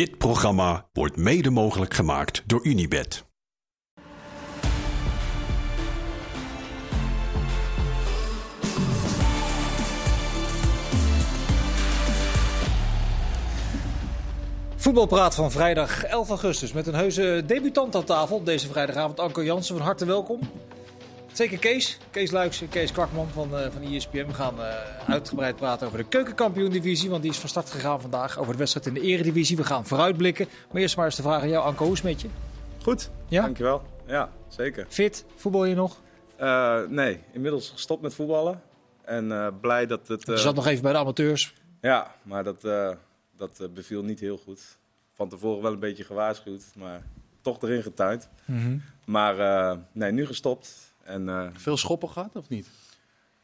Dit programma wordt mede mogelijk gemaakt door Unibed. Voetbalpraat van vrijdag 11 augustus met een heuse debutant aan tafel. Deze vrijdagavond Anko Jansen, van harte welkom. Zeker Kees, Kees Luiks en Kees Kwakman van, uh, van ESPN. We gaan uh, uitgebreid praten over de keukenkampioen-divisie, want die is van start gegaan vandaag. Over de wedstrijd in de eredivisie. We gaan vooruitblikken. Maar eerst maar eens de vraag aan jou, Anko, hoe is met je? Goed, Ja? dankjewel. Ja, zeker. Fit? Voetbal je nog? Eh, nee, inmiddels gestopt met voetballen. En eh, blij dat het... Je eh, zat nog even bij de amateurs. Ja, maar dat, eh, dat eh, beviel niet heel goed. Van tevoren wel een beetje gewaarschuwd, maar toch erin getuind. Maar eh, nee, nu gestopt. En eh, Veel schoppen gehad of niet?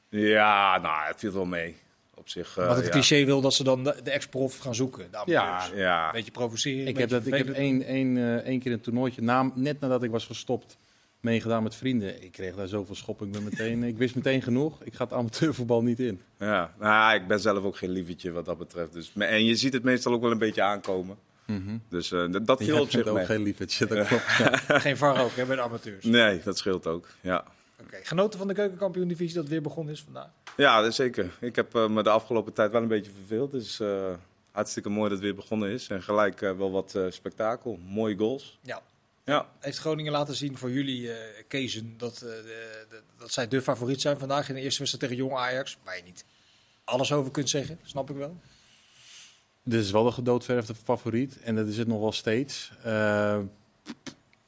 ja, nou, het viel wel mee. Op zich, eh, Wat het ja. cliché wil dat ze dan de, de ex-prof gaan zoeken. De. Ja, Ja, Een beetje provoceren. een Ik heb, beetje dat, ik heb één, één, eh, één keer een toernooitje, na, net nadat ik was gestopt, meegedaan met vrienden. Ik kreeg daar zoveel schop. Ik, ben meteen, ik wist meteen genoeg. Ik ga het amateurvoetbal niet in. ja. Nou, ik ben zelf ook geen lievertje wat dat betreft. Dus, en je ziet het meestal ook wel een beetje aankomen. Dus eh, dat- dat viel op zich ook mee. geen lievertje, dat klopt. Geen VAR ook hè, bij de amateurs. Nee, dat scheelt ook. Ja. Oké. Genoten van de keukenkampioen-divisie dat weer begonnen is vandaag? Ja, zeker. Ik heb eh, me de afgelopen tijd wel een beetje verveeld. Dus eh, hartstikke mooi dat het weer begonnen is. En gelijk eh, wel wat eh, spektakel. Mooie goals. Ja. Ja, Heeft Groningen laten zien voor jullie, eh Kezen, dat, eh, de- de- dat zij de favoriet zijn vandaag in de eerste wedstrijd tegen Jong Ajax? Waar je niet alles over kunt zeggen, snap ik wel. Dit is wel de gedoodverfde favoriet. En dat is het nog wel steeds. Eh,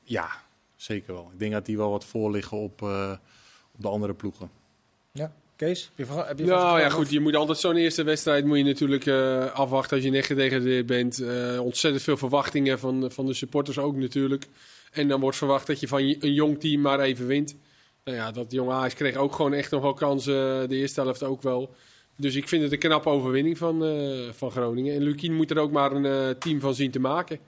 ja, zeker wel. Ik denk dat die wel wat voor liggen op, eh, op de andere ploegen. Ja. Kees, heb je, heb je Nou ja, over? goed. Je moet altijd zo'n eerste wedstrijd moet je natuurlijk eh, afwachten als je net gedegradeerd bent. Eh, ontzettend veel verwachtingen van, van de supporters ook natuurlijk. En dan wordt verwacht dat je van je- een jong team maar even wint. Nou ja, dat jonge Ajax kreeg ook gewoon echt nog wel kansen. De eerste helft ook wel. Dus ik vind het een knappe overwinning van, eh, van Groningen. En Lukien moet er ook maar een eh, team van zien te maken.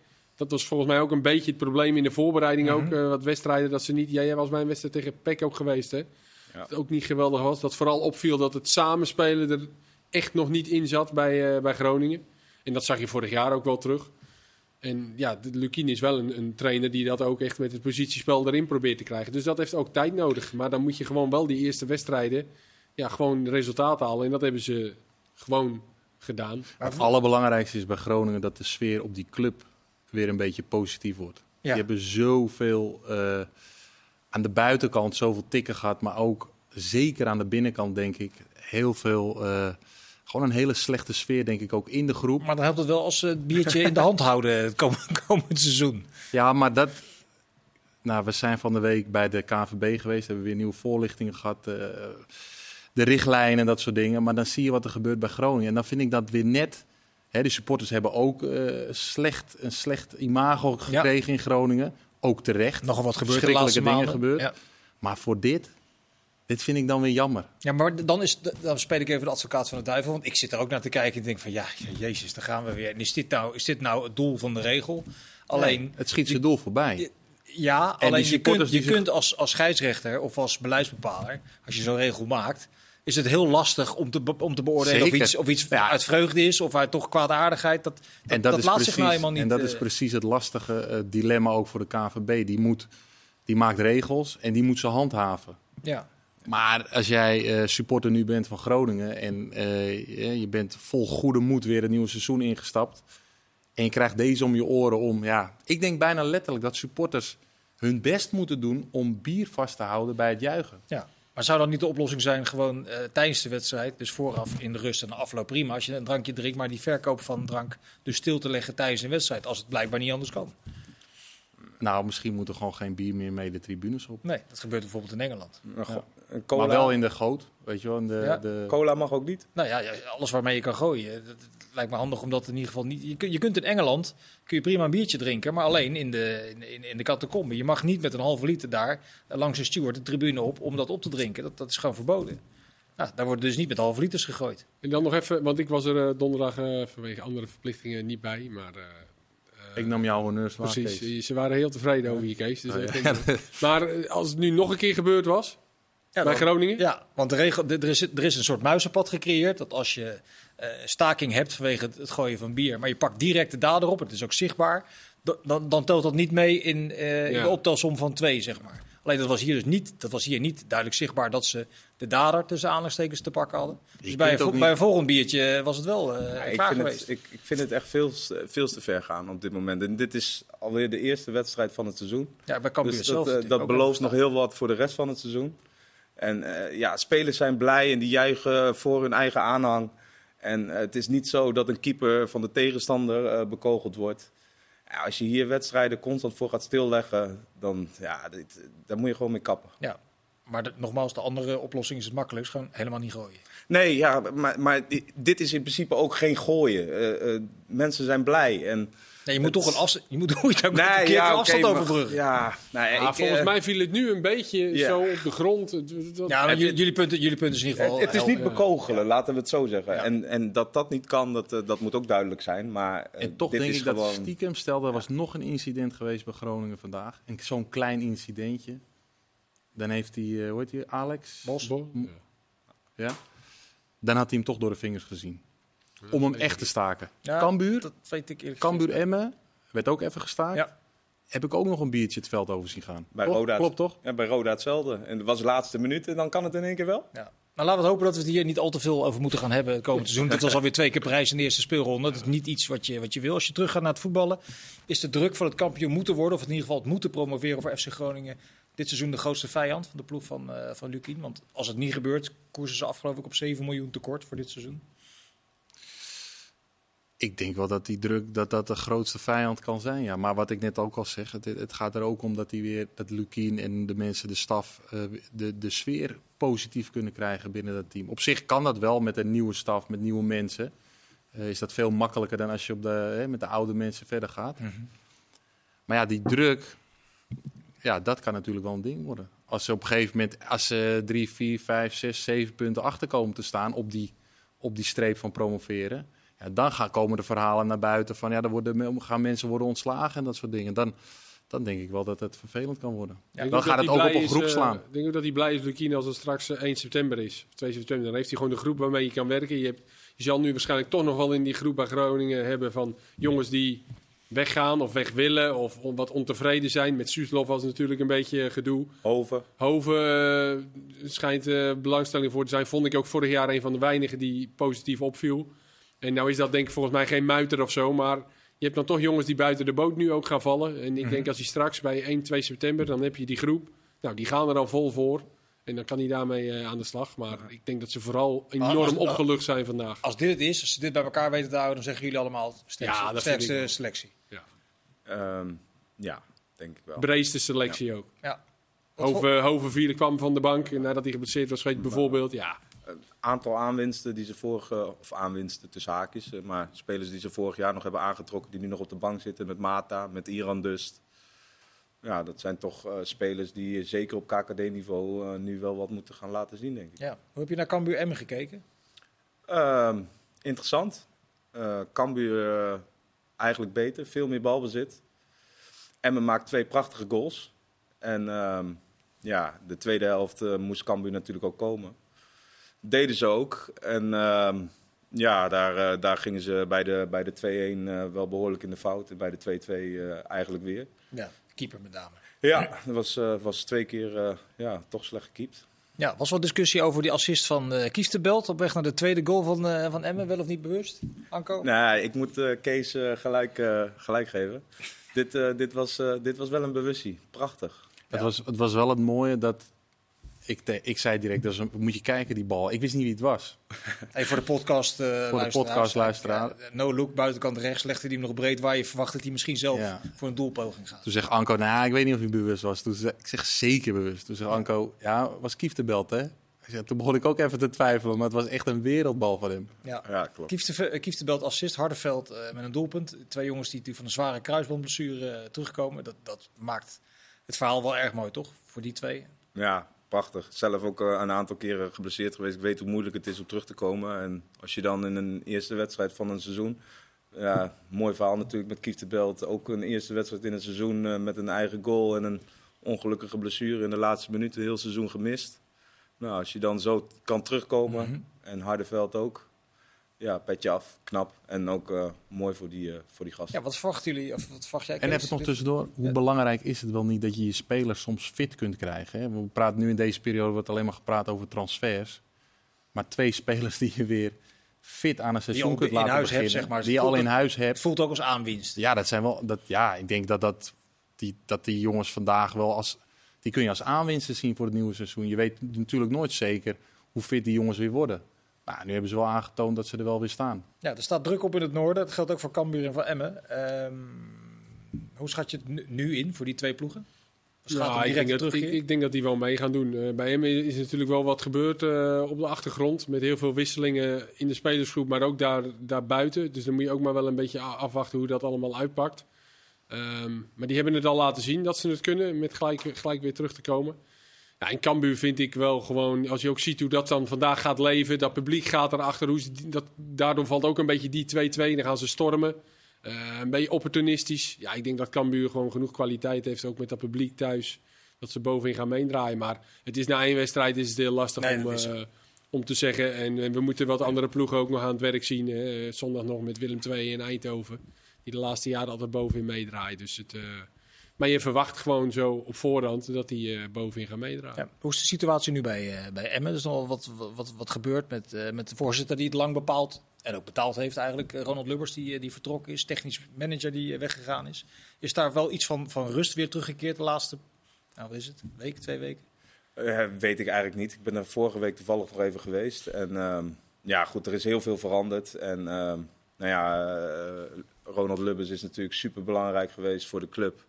Dat was volgens mij ook een beetje het probleem in de voorbereiding ook. eh, wat wedstrijden dat ze niet... Jij was bij een wedstrijd tegen PEC ook geweest, hè? Ja. Dat ook niet geweldig was. Dat vooral opviel dat het samenspelen er echt nog niet in zat bij, eh, bij Groningen. En dat zag je vorig jaar ook wel terug. En ja, de- Lukien is wel een, een trainer die dat ook echt met het positiespel erin probeert te krijgen. Dus dat heeft ook tijd nodig. Maar dan moet je gewoon wel die eerste wedstrijden ja, gewoon resultaat halen. En dat hebben ze gewoon gedaan. Het allerbelangrijkste is bij Groningen dat de sfeer op die club weer een beetje positief wordt. Ja. Die hebben zoveel eh, aan de buitenkant zoveel tikken gehad, maar ook zeker aan de binnenkant denk ik heel veel. eh, gewoon een hele slechte sfeer denk ik ook in de groep. Maar dan helpt het wel als ze het biertje in de hand houden het komend, komend seizoen. Ja, maar dat. Nou, we zijn van de week bij de KNVB geweest, hebben weer nieuwe voorlichtingen gehad. eh, de richtlijnen en dat soort dingen. Maar dan zie je wat er gebeurt bij Groningen. En dan vind ik dat weer net. Hè, de supporters hebben ook eh, slecht, een slecht imago gekregen in Groningen. Ook terecht. Nogal wat laatste dingen gebeurd. Ja. Maar voor dit, dit vind ik dan weer jammer. Ja, maar dan, is, dan speel ik even de advocaat van de duivel. Want ik zit er ook naar te kijken en denk van ja, jezus, daar gaan we weer. En is dit nou, is dit nou het doel van de regel? Alleen, het schiet zijn doel voorbij. ja, die alleen je kunt, je die zich- kunt als, als scheidsrechter of als beleidsbepaler, als je zo'n regel maakt, is het heel lastig om te, om te beoordelen of iets, of iets Ja. uit vreugde is of uit toch kwaadaardigheid. Dat, dat, En dat, laat precies, zich nou helemaal niet. En dat is eh, precies het lastige eh, dilemma ook voor de KNVB. Die, moet, die maakt regels en die moet ze handhaven. ja. Maar als jij eh, supporter nu bent van Groningen en je je bent vol goede moed weer het nieuwe seizoen ingestapt. En je krijgt deze om je oren om, ja, ik denk bijna letterlijk dat supporters hun best moeten doen om bier vast te houden bij het juichen. Ja. Maar zou dan niet de oplossing zijn gewoon eh, tijdens de wedstrijd, dus vooraf in de rust en de afloop prima, als je een drankje drinkt, maar die verkoop van drank dus stil te leggen tijdens een wedstrijd, als het blijkbaar niet anders kan? Nou, misschien moet er gewoon geen bier meer mee de tribunes op. Nee, dat gebeurt bijvoorbeeld in Engeland. Cola, Maar wel in de goot, weet je wel. In de, Ja. de... cola mag ook niet. Nou ja, alles waarmee je kan gooien. Dat, lijkt me handig om dat in ieder geval niet. Je, kunt- je kunt in Engeland kun je prima een biertje drinken, maar alleen in de, in, in, de catacombe. Je mag niet met een halve liter daar eh, langs een steward de tribune op om dat op te drinken. Dat, dat is gewoon verboden. Nou, daar wordt dus niet met halve liters gegooid. En dan nog even, want ik was er eh, donderdag eh, vanwege andere verplichtingen niet bij. Maar eh, Ik nam jouw honneurs waar, precies, Kees. ze waren heel tevreden over je Kees. Dus Oh, ja. maar eh, als het nu nog een keer gebeurd was, Ja, bij Groningen. Ja, want de regel, er, is, er is een soort muizenpad gecreëerd. Dat als je eh, staking hebt vanwege het, het gooien van bier, maar je pakt direct de dader op, het is ook zichtbaar, dan, dan, telt dat niet mee in, eh, in de optelsom van twee, zeg maar. Alleen dat was hier dus niet, dat was hier niet duidelijk zichtbaar dat ze de dader tussen aanhalingstekens te pakken hadden. Dus bij, vo- niet- bij een volgend biertje was het wel eh Ja, ik, vind geweest. het, ik, ik vind het echt veel, veel te ver gaan op dit moment. En dit is alweer de eerste wedstrijd van het seizoen. ja, bij Dus zelf. dat, eh, dat belooft nog heel wat voor de rest van het seizoen. En eh, ja, spelers zijn blij en die juichen voor hun eigen aanhang. En eh, het is niet zo dat een keeper van de tegenstander eh, bekogeld wordt. Als je hier wedstrijden constant voor gaat stilleggen, dan ja, daar moet je gewoon mee kappen. Ja, maar de- nogmaals, de andere oplossing is het makkelijkst, gewoon helemaal niet gooien. Nee, ja, maar, maar di- dit is in principe ook geen gooien. Eh, eh, mensen zijn blij. En, Nee, je moet Het- toch een afstand, je moet hoe je een keer ja, afstand overbruggen. Ja, Ja, nou ja, Ja, ik, volgens eh, mij viel het nu een beetje ja. zo op de grond. Maar het- jullie, jullie, punten, jullie punten is in ieder geval Het, het is niet bekogelen, laten we het zo zeggen. Ja. En, en dat dat niet kan, dat, dat moet ook duidelijk zijn. Maar En toch dit denk is ik dat stiekem, stel er was nog een incident geweest bij Groningen vandaag. En zo'n klein incidentje. Dan heeft hij, eh, hoe heet hij, Alex? Bos. Bo- ja. Ja. Dan had hij hem toch door de vingers gezien. Om hem echt te staken. Ja, Cambuur, Dat weet ik gezegd. Emmen, werd ook even gestaakt. Ja. Heb ik ook nog een biertje het veld over zien gaan. Bij Klopt- Roda. Klopt toch? Ja, bij Roda hetzelfde. En het was de laatste minuut en dan kan het in één keer wel. Ja. Nou, laten we hopen dat we het hier niet al te veel over moeten gaan hebben het komend seizoen. Dit was alweer twee keer prijs in de eerste speelronde. Dat is niet iets wat je, wat je wil. Als je teruggaat naar het voetballen, is de druk van het kampioen moeten worden, of in ieder geval het moeten promoveren voor FC Groningen, dit seizoen de grootste vijand van de ploeg van, eh van Lukien. Want als het niet gebeurt, koersen ze af geloof ik op 7 miljoen tekort voor dit seizoen. Ik denk wel dat die druk dat dat de grootste vijand kan zijn. Ja. Maar wat ik net ook al zeg, het, het gaat er ook om dat hij weer dat Lukien en de mensen, de staf, eh, de, de sfeer positief kunnen krijgen binnen dat team. Op zich kan dat wel met een nieuwe staf, met nieuwe mensen. Eh, is dat veel makkelijker dan als je op de, hè, met de oude mensen verder gaat. Maar ja, die druk, ja, dat kan natuurlijk wel een ding worden. Als ze op een gegeven moment, als ze drie, vier, vijf, zes, zeven punten achter komen te staan op die, op die streep van promoveren. Ja, dan gaan komen de verhalen naar buiten van ja, dan worden, gaan mensen worden ontslagen en dat soort dingen. Dan, dan denk ik wel dat het vervelend kan worden. Ja, dan gaat het ook op een groep is, eh, slaan. Ik denk ook dat hij blij is, Lukien, als het straks eh, 1 september is. Of 2 september. Dan heeft hij gewoon de groep waarmee je kan werken. Je, hebt, je zal nu waarschijnlijk toch nog wel in die groep bij Groningen hebben van jongens die weggaan of weg willen. Of on- wat ontevreden zijn. Met Suslov was het natuurlijk een beetje gedoe. Hoven. Hoven eh, schijnt eh, belangstelling voor te zijn. Vond ik ook vorig jaar een van de weinigen die positief opviel. En nou is dat denk ik volgens mij geen muiter of zo. Maar je hebt dan toch jongens die buiten de boot nu ook gaan vallen. En ik denk als hij straks bij 1, 2 september, dan heb je die groep. Nou, die gaan er al vol voor. En dan kan hij daarmee eh, aan de slag. Maar ik denk dat ze vooral enorm als- opgelucht zijn vandaag. Als dit het is, als ze dit bij elkaar weten te houden, dan zeggen jullie allemaal sterkste, Ja, sterkste selectie. Ehm, ja, denk ik wel. Breedste selectie ook. Ja. Hoven, Hoven vierde kwam van de bank nadat hij geblesseerd was geweest, bijvoorbeeld. Ja, Een aantal aanwinsten die ze vorig, eh, of aanwinsten tussen haakjes, eh, maar spelers die ze vorig jaar nog hebben aangetrokken, die nu nog op de bank zitten met Mata, met Iran Dust. Ja, dat zijn toch eh, spelers die zeker op KKD-niveau eh, nu wel wat moeten gaan laten zien, denk ik. ja. Hoe heb je naar Cambuur Emmen gekeken? Ehm, interessant. Eh Cambuur eigenlijk beter, veel meer balbezit. Emmen maakt twee prachtige goals. En ehm, ja, de tweede helft eh, moest Cambuur natuurlijk ook komen. Deden ze ook. En ehm, ja, daar, eh, daar gingen ze bij de, bij de 2-1 eh, wel behoorlijk in de fout. En bij de 2-2 eh, eigenlijk weer. Ja, keeper met name. Ja, dat was, was twee keer ja, toch slecht gekiept. Ja, was wat discussie over die assist van eh Kiestebelt op weg naar de tweede goal van, eh, van Emmen, wel of niet bewust? Anko? Nee, ik moet eh, Kees eh, gelijk, eh, gelijk geven. dit, eh, dit, was, eh, dit was wel een bewustie. Prachtig. Het, was, het was wel het mooie dat. Ik, te- ik zei direct, dat is een- moet je kijken die bal. Ik wist niet wie het was. Hey, voor de podcast eh Voor de podcastluisteraar. Ja, no look, buitenkant rechts, legde hij hem nog breed waar je verwacht dat hij misschien zelf Ja. voor een doelpoging gaat. Toen zegt Anko, nou, ik weet niet of hij bewust was. Toen zei, ik zeg zeker bewust. Toen zegt Anko, ja, was Kief de belt, hè? Toen begon ik ook even te twijfelen, maar het was echt een wereldbal van hem. Ja. Ja, klopt. Kiefte- eh, Kieftenbelt assist, Hardeveld eh, met een doelpunt. Twee jongens die natuurlijk van een zware kruisbandblessure terugkomen. Dat, dat maakt het verhaal wel erg mooi, toch? Voor die twee. Ja, prachtig. Zelf ook eh, een aantal keren geblesseerd geweest. Ik weet hoe moeilijk het is om terug te komen. En als je dan in een eerste wedstrijd van een seizoen... Ja, mooi verhaal natuurlijk met Kief de Belt. Ook een eerste wedstrijd in het seizoen eh, met een eigen goal en een ongelukkige blessure in de laatste minuten. Heel seizoen gemist. Nou, als je dan zo kan terugkomen, Mhm. en Hardeveld ook. Ja, petje af, knap. En ook eh, mooi voor die, eh, voor die gasten. Ja, wat verwachten jullie? Of wat verwacht jij? En even nog tussendoor, hoe Ja. belangrijk is het wel niet dat je je spelers soms fit kunt krijgen? Hè? We praten nu in deze periode wordt alleen maar gepraat over transfers. Maar twee spelers die je weer fit aan een seizoen al kunt in laten huis hebt, beginnen. zeg maar. Die je al in huis Het hebt. voelt ook als aanwinst. Ja, dat zijn wel. Dat, ja, ik denk dat, dat, die, dat die jongens vandaag wel als. Die kun je als aanwinsten zien voor het nieuwe seizoen. Je weet natuurlijk nooit zeker hoe fit die jongens weer worden. Nou, nu hebben ze wel aangetoond dat ze er wel weer staan. Ja, er staat druk op in het noorden. Dat geldt ook voor Cambuur en voor Emmen. Ehm, hoe schat je het nu- in voor die twee ploegen? Ja, ik, direct denk dat, ik, ik denk dat die wel mee gaan doen. Eh, bij hem is natuurlijk wel wat gebeurd eh, op de achtergrond. Met heel veel wisselingen in de spelersgroep, maar ook daar, daarbuiten. Dus dan moet je ook maar wel een beetje afwachten hoe dat allemaal uitpakt. Ehm, maar die hebben het al laten zien dat ze het kunnen, met gelijk, gelijk weer terug te komen. Ja, en Cambuur vind ik wel gewoon, als je ook ziet hoe dat dan vandaag gaat leven, dat publiek gaat erachter, hoe ze, dat, daardoor valt ook een beetje die 2-2, dan gaan ze stormen. Eh, een beetje opportunistisch. Ja, ik denk dat Cambuur gewoon genoeg kwaliteit heeft, ook met dat publiek thuis, dat ze bovenin gaan meedraaien. Maar het is na één wedstrijd is het heel lastig Nee, om, eh, om te zeggen. En, en we moeten wat andere ploegen ook nog aan het werk zien. Eh, zondag nog met Willem II in Eindhoven, die de laatste jaren altijd bovenin meedraaien. Dus het, maar je verwacht gewoon zo op voorhand dat die eh, bovenin gaan meedraaien. Ja, hoe is de situatie nu bij, eh, bij Emmen? Er is nog wat, wat, wat, wat gebeurd met, eh, met de voorzitter die het lang bepaalt en ook betaald heeft eigenlijk. Ronald Lubbers die, die vertrokken is, technisch manager die weggegaan is. Is daar wel iets van, van rust weer teruggekeerd de laatste, nou wat is het, week, twee weken? Eh, weet ik eigenlijk niet. Ik ben er vorige week toevallig nog even geweest. En ehm, ja, goed, er is heel veel veranderd. En ehm, nou ja, Ronald Lubbers is natuurlijk super belangrijk geweest voor de club.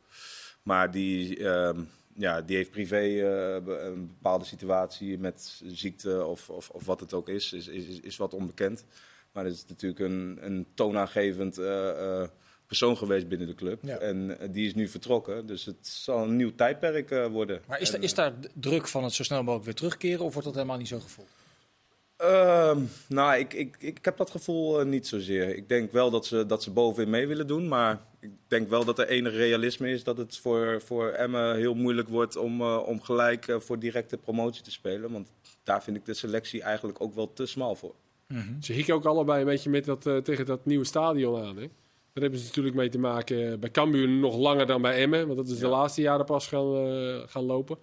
Maar die, ehm, ja, die heeft privé eh, een bepaalde situatie met ziekte of, of, of wat het ook is, is, is, is wat onbekend. Maar het is natuurlijk een, een toonaangevend eh, eh, persoon geweest binnen de club. Ja. En die is nu vertrokken. Dus het zal een nieuw tijdperk worden. Maar is, En, daar is daar druk van het zo snel mogelijk weer terugkeren of wordt dat helemaal niet zo gevoeld? Ehm, nou, ik, ik, ik heb dat gevoel eh, niet zozeer. Ik denk wel dat ze, dat ze bovenin mee willen doen. Maar ik denk wel dat er enig realisme is dat het voor, voor Emmen heel moeilijk wordt om, eh, om gelijk eh, voor directe promotie te spelen. Want daar vind ik de selectie eigenlijk ook wel te smal voor. Ze hikken ook allebei een beetje met dat, tegen dat nieuwe stadion aan. Hè? Daar hebben ze natuurlijk mee te maken. bij Cambuur nog langer dan bij Emmen. Want dat is de laatste jaren pas gaan, gaan lopen.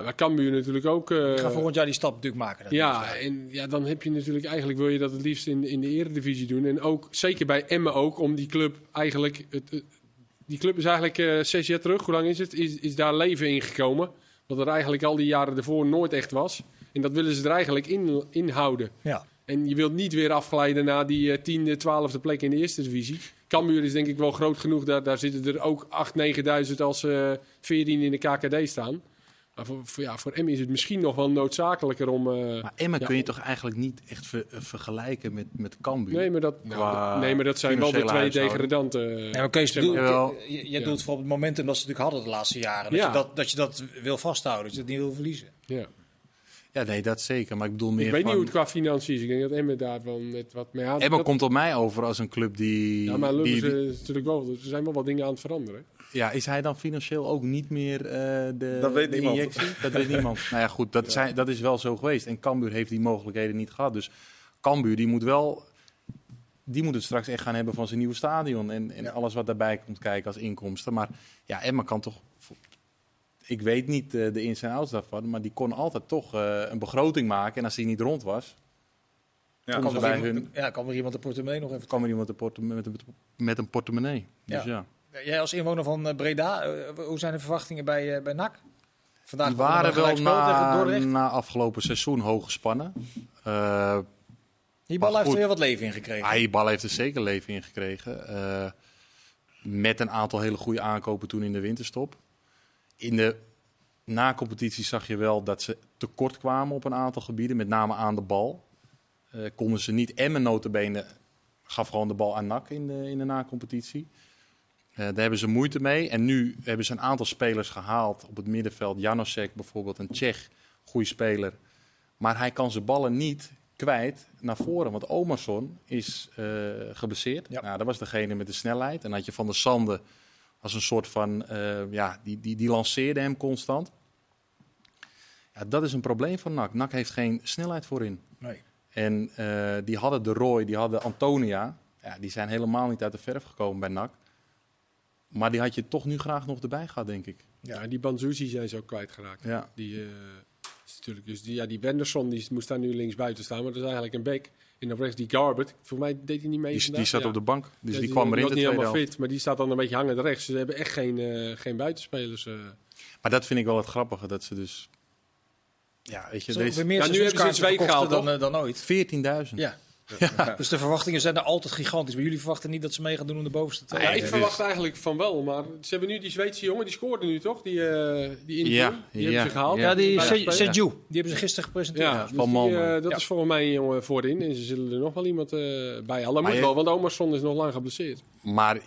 Ja. Cambuur natuurlijk ook. eh, We gaan volgend jaar die stap natuurlijk maken. dat ja, en ja, dan heb je natuurlijk eigenlijk wil je dat het liefst in, in de eredivisie doen. En ook zeker bij Emmen ook, om die club eigenlijk... Het, het- die club is eigenlijk eh, zes jaar terug, hoe lang is het? Is, is daar leven in gekomen. Wat er eigenlijk al die jaren ervoor nooit echt was. En dat willen ze er eigenlijk in, in houden. ja. En je wilt niet weer afglijden naar die eh, tiende, twaalfde plek in de eerste divisie. Cambuur is denk ik wel groot genoeg. Daar, daar zitten er ook 8.000, 9.000 als eh 14 in de KKD staan. Maar voor, voor, ja, voor M is het misschien nog wel noodzakelijker om... eh, Maar Emma Ja. kun je toch eigenlijk niet echt ver- eh, vergelijken met, met Cambuur? nee, maar dat, Qua nee, maar dat zijn wel de twee degradanten. Ja, maar Kees, zeg maar. bedoel, Jawel. je, je Ja. doet voor het momentum dat ze natuurlijk hadden de laatste jaren. Dat, Ja. je, dat, dat je dat wil vasthouden, dat je het niet wil verliezen. Ja. Ja, nee, dat zeker. Maar ik bedoel meer Ik weet van... niet hoe het qua financiën is. Ik denk dat Emmen daar wel net wat mee aan. Emma dat- komt op mij over als een club die... Ja, maar die, Lubbers die- eh, is natuurlijk wel, er zijn wel wat dingen aan het veranderen. Ja, is hij dan financieel ook niet meer eh, de, Dat weet de niemand. injectie? Dat weet niemand. Nou ja, goed, dat, Ja. zijn, dat is wel zo geweest. En Cambuur heeft die mogelijkheden niet gehad. Dus Cambuur, die moet wel... Die moet het straks echt gaan hebben van zijn nieuwe stadion. En, en Ja. alles wat daarbij komt kijken als inkomsten. Maar ja, Emma kan toch... Ik weet niet eh, de ins en outs daarvan. Maar die kon altijd toch eh, een begroting maken. En als die niet rond was... Ja, kan, er iemand, hun- ja, kan er iemand de portemonnee nog even... kwam er iemand een portem- met, een, met een portemonnee. Dus Ja. ja. Jij als inwoner van eh, Breda, eh, hoe zijn de verwachtingen bij, eh, bij NAC? Vandaag Die waren wel na, na afgelopen seizoen hoog gespannen. Die bal heeft er weer wat leven in gekregen. bal heeft er zeker leven in gekregen. Met een aantal hele goede aankopen toen in de winterstop. In de na-competitie zag je wel dat ze tekort kwamen op een aantal gebieden. Met name aan de bal. Konden ze niet. Emmen notabene gaf gewoon de bal aan NAC in de, in de na-competitie. Eh, daar hebben ze moeite mee. En nu hebben ze een aantal spelers gehaald op het middenveld. Janosek bijvoorbeeld, een Tsjech, goede speler. Maar hij kan zijn ballen niet kwijt naar voren. Want Omerson is eh geblesseerd. Ja. Nou, dat was degene met de snelheid. En dan had je Van der Sande als een soort van... eh, ja, die, die, die lanceerde hem constant. Ja, dat is een probleem van NAC. NAC heeft geen snelheid voorin. Nee. En die hadden de Roy, die hadden Antonia. Ja, die zijn helemaal niet uit de verf gekomen bij NAC. Maar die had je toch nu graag nog erbij gehad, denk ik. Ja, die Banzuzi zijn ze ook kwijtgeraakt. Ja. Die, eh, is natuurlijk, dus die, ja, die Wenderson die moest daar nu links buiten staan, maar dat is eigenlijk een bek. En op rechts die Garbert, voor mij deed hij niet mee Die, vandaag. die zat Ja. op de bank, dus Ja, die, kwam erin was de niet helemaal helft. fit, maar die staat dan een beetje hangend rechts. Ze hebben echt geen, eh, geen buitenspelers. eh. Maar dat vind ik wel het grappige, dat ze dus... Ja, weet je, deze meer Ja, nu hebben ze een seizoenskaarten zweep verkocht gehaald, dan, eh, dan ooit. 14.000. Ja. Dus de verwachtingen zijn er altijd gigantisch. Maar jullie verwachten niet dat ze mee gaan doen om de bovenste twee. ja, ik dus- verwacht eigenlijk van wel, maar ze hebben nu die Zweedse jongen, die scoorde nu toch? Die, eh die in Ja, die ja, hebben ze gehaald. ja. Ja, die. Seju, die hebben ze gisteren gepresenteerd. Ja, Ja. dus van die, eh, dat Ja. is volgens mij een jongen voorin. En ze zullen er nog wel iemand eh bij halen. Maar Moet je- wel, want Omerson is nog lang geblesseerd. Maar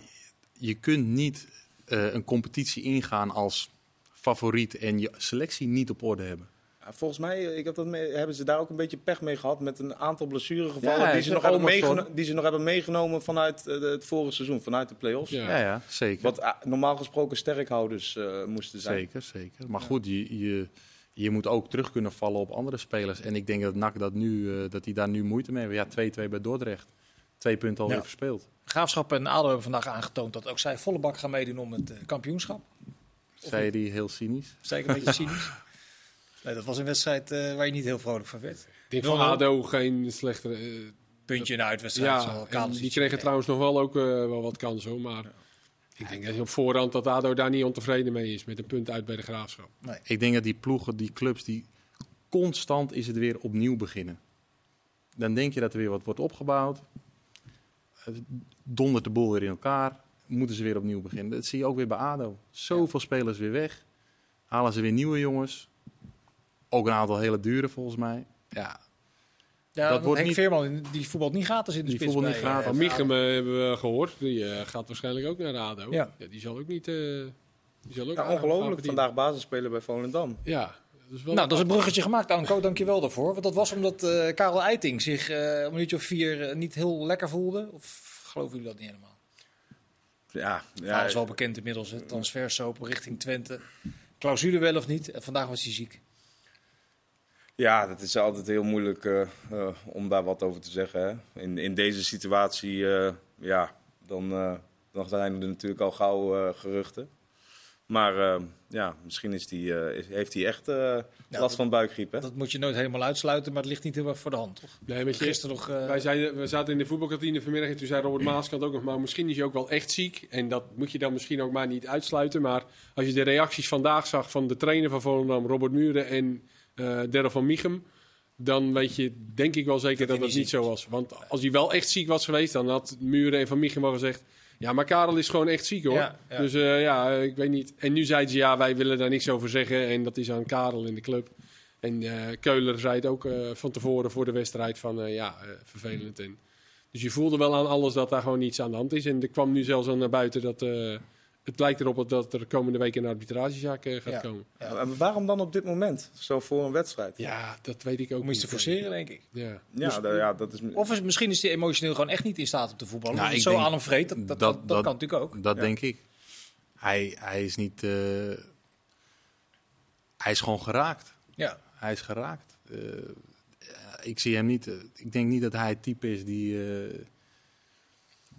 je kunt niet eh, een competitie ingaan als favoriet en je selectie niet op orde hebben. Volgens mij eh, ik heb dat mee- hebben ze daar ook een beetje pech mee gehad met een aantal blessuregevallen Ja, die, ze nog hebben meegeno- die ze nog hebben meegenomen vanuit eh, het vorige seizoen, vanuit de play-offs. Ja. Ja, ja, zeker. Wat ah, normaal gesproken sterkhouders eh, moesten zijn. Zeker, zeker. Maar goed, je, je, je moet ook terug kunnen vallen op andere spelers. En ik denk dat NAC dat, nu, eh, dat die daar nu moeite mee hebben. Ja, 2-2 bij Dordrecht. Twee punten alweer Ja. verspeeld. Graafschap en ADO hebben vandaag aangetoond dat ook zij volle bak gaan meedoen om het eh, kampioenschap. Zei die heel cynisch. Zeker een beetje cynisch. Nee, dat was een wedstrijd eh, waar je niet heel vrolijk van werd. Ik denk van. ADO geen slechtere... eh, Puntje in de uitwedstrijd. ja, en die kregen trouwens nog wel ook eh, wel wat kansen. hoor, Maar ik denk dat je op voorhand dat ADO daar niet ontevreden mee is. Met een punt uit bij de Graafschap. Ik denk dat die ploegen, die clubs, die constant is het weer opnieuw beginnen. Dan denk je dat er weer wat wordt opgebouwd. Het Dondert de boel weer in elkaar. Moeten ze weer opnieuw beginnen. Dat zie je ook weer bij ADO. Zoveel spelers weer weg. Halen ze weer nieuwe jongens. Ook een aantal hele dure volgens mij. Ja, Ja, Dat wordt Henk niet- Veerman, die voetbalt niet gratis in de Die spits. voetbalt niet bij, eh, gratis. Michem eh, hebben we gehoord. Die eh, gaat waarschijnlijk ook naar de ADO. Ja. die zal ook niet... eh, die zal ook Ja, ongelooflijk, vandaag basisspeler bij Volendam. Ja, dat is wel... Nou, dat is een bruggetje gemaakt, Anko. Dank je wel daarvoor. Want dat was omdat eh, Karel Eiting zich eh, een minuutje of vier niet heel lekker voelde. Of geloven jullie dat niet helemaal? Ja, Ja, ja, is wel bekend inmiddels. Het transfersoap richting Twente. Clausule wel of niet. En vandaag was hij ziek. Ja, dat is altijd heel moeilijk eh, eh, om daar wat over te zeggen. Hè. In, in deze situatie, eh, ja, dan, eh, dan zijn er natuurlijk al gauw eh, geruchten. Maar eh, ja, misschien is die, eh, is- heeft hij echt eh, last van buikgriep. Hè? Dat moet je nooit helemaal uitsluiten, maar het ligt niet heel erg voor de hand, toch? Nee, weet je, Gisteren nog... eh, Wij, zeiden, we zaten in de voetbalkantine vanmiddag en toen zei Robert Maaskant ook nog maar misschien is hij ook wel echt ziek. En dat moet je dan misschien ook maar niet uitsluiten. Maar als je de reacties vandaag zag van de trainer van Volendam, Robert Muren en Derre van Michem, dan weet je denk ik wel zeker Dat dat, niet zo was. Want als hij wel echt ziek was geweest, dan had Muren en van Michem wel gezegd... Ja, maar Karel is gewoon echt ziek hoor. Ja, ja. Dus eh, ja, ik weet niet. En nu zeiden ze ja, wij willen daar niks over zeggen. En dat is aan Karel in de club. En eh, Keuler zei het ook van tevoren voor de wedstrijd van ja, vervelend. En, dus je voelde wel aan alles dat daar gewoon niets aan de hand is. En er kwam nu zelfs al naar buiten dat het lijkt erop dat er komende week een arbitragezaak eh, gaat Ja. komen. Ja. En waarom dan op dit moment? Zo voor een wedstrijd? Ja, dat weet ik ook Om iets te niet. forceren, denk ik. Ja. Ja, da- ja dat is... Of is, misschien is hij emotioneel gewoon echt niet in staat om te voetballen. Nou, ik zo denk aan hem vreet. Dat, dat, dat- kan natuurlijk ook. Dat Ja. denk ik. Hij, hij is niet. eh, hij is gewoon geraakt. Ja. Hij is geraakt. Eh, ik zie hem niet. ik denk niet dat hij het type is die, eh,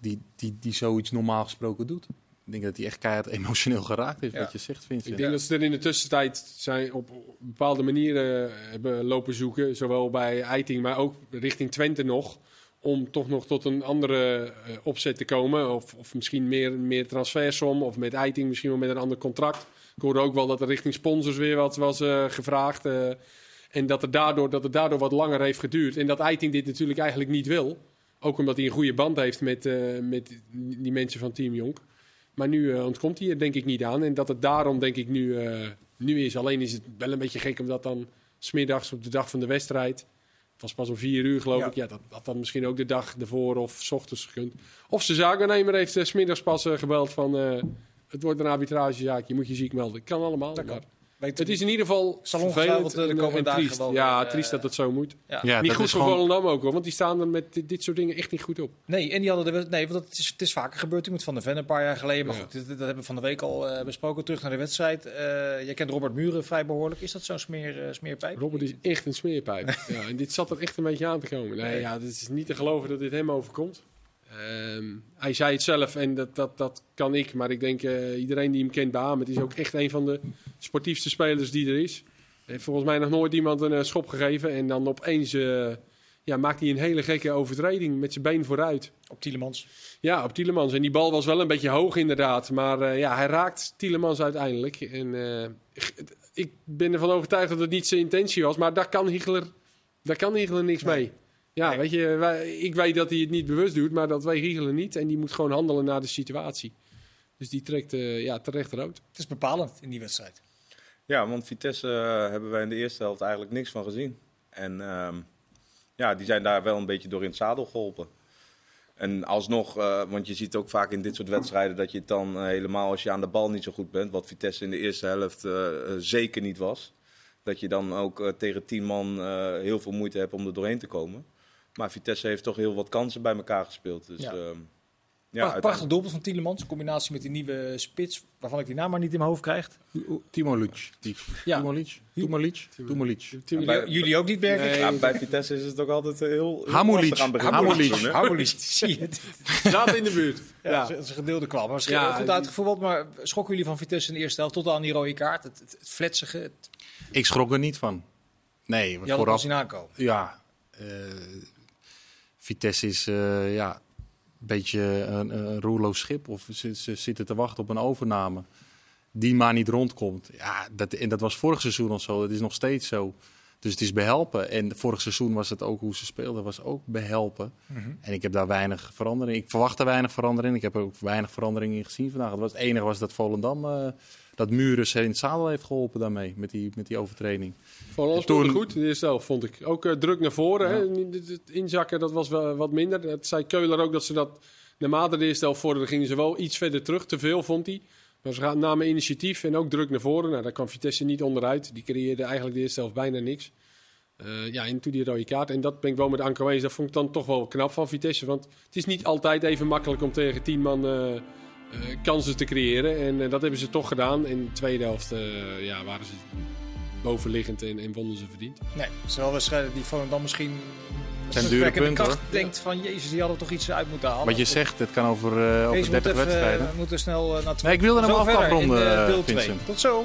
die, die, die zoiets normaal gesproken doet. Ik denk dat hij echt keihard emotioneel geraakt is, Ja. wat je zegt, Vincent. Ik denk dat ze er in de tussentijd zijn op bepaalde manieren hebben lopen zoeken. Zowel bij Eiting, maar ook richting Twente nog. Om toch nog tot een andere eh, opzet te komen. Of, of misschien meer, meer transfersom. Of met Eiting misschien wel met een ander contract. Ik hoorde ook wel dat er richting sponsors weer wat was eh, gevraagd. eh, en dat, er daardoor, dat het daardoor wat langer heeft geduurd. En dat Eiting dit natuurlijk eigenlijk niet wil. Ook omdat hij een goede band heeft met, eh, met die mensen van Team Jonk. Maar nu eh, ontkomt hij er denk ik niet aan. En dat het daarom denk ik nu, eh, nu is. Alleen is het wel een beetje gek omdat dan smiddags op de dag van de wedstrijd. Het was pas om vier uur geloof Ja. ik. Ja, dat had dan misschien ook de dag ervoor of s ochtends gekund. Of zijn zaakwaarnemer heeft uh, smiddags pas eh, gebeld van... eh, het wordt een arbitragezaak, je moet je ziek melden. Kan allemaal. Dat maar Het is in ieder geval vervelend eh, de en- komende en dagen triest. wel Ja, eh, triest dat het zo moet. ja. Ja, niet goed voor gewoon- Volendam ook hoor, want die staan er met dit, dit soort dingen echt niet goed op. Nee, en die hadden de, nee, want het is, het is vaker gebeurd. Met Van der Ven een paar jaar geleden. Maar Ja. goed, dit- dat hebben we van de week al eh, besproken. Terug naar de wedstrijd. Eh jij kent Robert Muren vrij behoorlijk. Is dat zo'n smeer, eh, smeerpijp? Robert is echt een smeerpijp. ja, en dit zat er echt een beetje aan te komen. Nee, ja, het is niet te geloven dat dit hem overkomt. Ehm, hij zei het zelf en dat, dat, dat kan ik. Maar ik denk eh, iedereen die hem kent beamen. Het is ook echt een van de sportiefste spelers die er is. Heeft volgens mij nog nooit iemand een eh, schop gegeven. En dan opeens eh, ja, maakt hij een hele gekke overtreding met zijn been vooruit. Op Tielemans. Ja, op Tielemans. En die bal was wel een beetje hoog inderdaad. Maar ja, hij raakt Tielemans uiteindelijk. En ik ben ervan overtuigd dat het niet zijn intentie was. Maar daar kan Hiegler, daar kan Hiegler niks mee. Ja, Nee. weet je, wij- ik weet dat hij het niet bewust doet. Maar dat weet Hiegler niet. En die moet gewoon handelen naar de situatie. Dus die trekt eh, ja, terecht rood. Het is bepalend in die wedstrijd. Ja, want Vitesse eh, hebben wij in de eerste helft eigenlijk niks van gezien. En ehm, ja, die zijn daar wel een beetje door in het zadel geholpen. En alsnog, eh, want je ziet ook vaak in dit soort wedstrijden dat je het dan helemaal als je aan de bal niet zo goed bent, wat Vitesse in de eerste helft zeker niet was, dat je dan ook tegen tien man eh, heel veel moeite hebt om er doorheen te komen. Maar Vitesse heeft toch heel wat kansen bij elkaar gespeeld. Dus Ja. ja, Ja, Prachtig doelpunt van Tielemans. In combinatie met die nieuwe spits. Waarvan ik die naam maar niet in mijn hoofd krijg. Timo Luc. Ja. Timo Luc. Timo. Jullie, bij- jullie ook niet? Nee. Ja, bij Vitesse is het ook altijd eh, heel, Hamulic. het het Hamulic. Hamulic, zie je het? Zaten in de buurt. Ja, Ja. Dat is een gedeelde kwam. Maar Ja, goed uitgevoerd. Maar schrokken jullie van Vitesse in de eerste helft tot aan die rode kaart? Het, het, het fletsige. Het, Ik schrok er niet van. Nee, je had het vooraf. zien aankomen. Ja, eh, Vitesse is eh, ja, een beetje een, een roerloos schip. Of ze, ze zitten te wachten op een overname. Die maar niet rondkomt. Ja, dat, en dat was vorig seizoen al zo. Dat is nog steeds zo. Dus het is behelpen. En vorig seizoen was het ook hoe ze speelden, was ook behelpen. En ik heb daar weinig verandering. Ik verwacht daar weinig verandering. Ik heb er ook weinig verandering in gezien vandaag. Het, was het enige was dat Volendam, eh, dat Muren het zadel heeft geholpen daarmee. Met die, met die overtreding. Volendam Toen- goed in de eerste helft, vond ik. Ook eh, druk naar voren. Hè? Het het inzakken dat was wel wat minder. Dat zei Keuler ook dat ze dat naarmate de eerste helft vorderden, gingen ze wel iets verder terug. Te veel, vond hij. Maar ze gaan- namen initiatief en ook druk naar voren. Nou, daar kwam Vitesse niet onderuit. Die creëerde eigenlijk de eerste helft bijna niks. Eh, ja, en toen die rode kaart. En dat ben ik wel met Anko eens. Dat vond ik dan toch wel knap van Vitesse. Want het is niet altijd even makkelijk om tegen tien man eh, eh, kansen te creëren. En eh, dat hebben ze toch gedaan. In de tweede helft eh, ja, waren ze bovenliggend en, en wonnen ze verdiend. Nee, het zijn wel wedstrijden die Volendam misschien... Zijn dure punten, kracht denkt van... Jezus, die hadden toch iets uit moeten halen. Wat je zegt, het kan over, eh, over Deze 30 moet even, wedstrijden. We moeten snel eh, naar Nee, ik wilde hem afronden, eh, eh, deel 2. Vincent. Tot zo.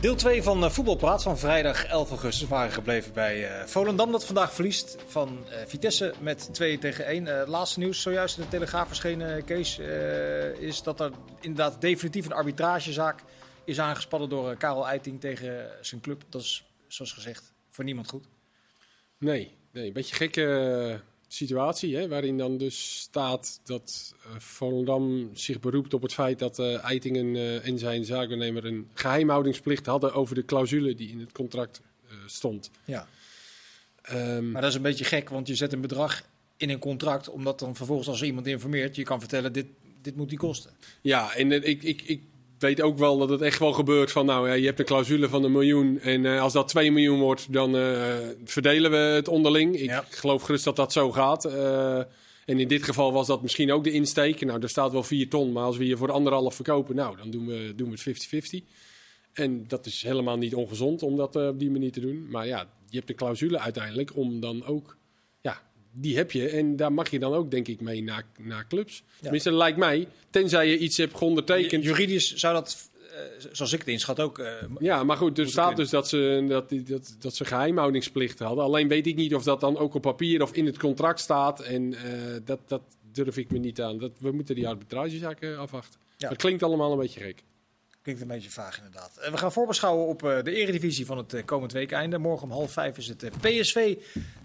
Deel 2 van eh, Voetbalpraat van vrijdag 11 augustus. Waren gebleven bij eh, Volendam dat vandaag verliest van eh, Vitesse met 2 tegen 1. Eh, laatste nieuws zojuist in de Telegraaf verschenen, Kees, is dat er inderdaad definitief een arbitragezaak is aangespannen door Karel Eiting tegen zijn club. Dat is, zoals gezegd, voor niemand goed. Nee, nee een beetje gekke situatie. Hè, waarin dan dus staat dat eh, Volendam zich beroept op het feit dat eh, Eitingen eh, en zijn zaakwaarnemer een geheimhoudingsplicht hadden over de clausule die in het contract stond. Ja. Ehm, Maar dat is een beetje gek, want je zet een bedrag in een contract, omdat dan vervolgens als iemand informeert, je kan vertellen, dit, dit moet die kosten. Ja, en ik, ik, ik weet ook wel dat het echt wel gebeurt van, nou ja, je hebt een clausule van een miljoen en eh, als dat 2 miljoen wordt, dan eh, verdelen we het onderling. Ik Ja. geloof gerust dat dat zo gaat. Eh, en in dit geval was dat misschien ook de insteek. Nou, er staat wel 4 ton, maar als we je voor anderhalf verkopen, nou, dan doen we, doen we het 50-50. En dat is helemaal niet ongezond om dat op die manier te doen. Maar ja, je hebt een clausule uiteindelijk om dan ook, die heb je. En daar mag je dan ook, denk ik, mee naar, naar clubs. Tenminste, dat lijkt mij, tenzij je iets hebt geondertekend. Juridisch zou dat, eh, zoals ik het inschat, ook... eh, Ja, maar goed, er staat dus dat ze, dat, dat, dat ze geheimhoudingsplicht hadden. Alleen weet ik niet of dat dan ook op papier of in het contract staat. En eh, dat, dat durf ik me niet aan. Dat, we moeten die arbitragezaak eh, afwachten. Ja. Dat klinkt allemaal een beetje gek. Klinkt een beetje vaag inderdaad. Eh, we gaan voorbeschouwen op eh, de eredivisie van het eh, komend weekeinde. Morgen om half vijf is het PSV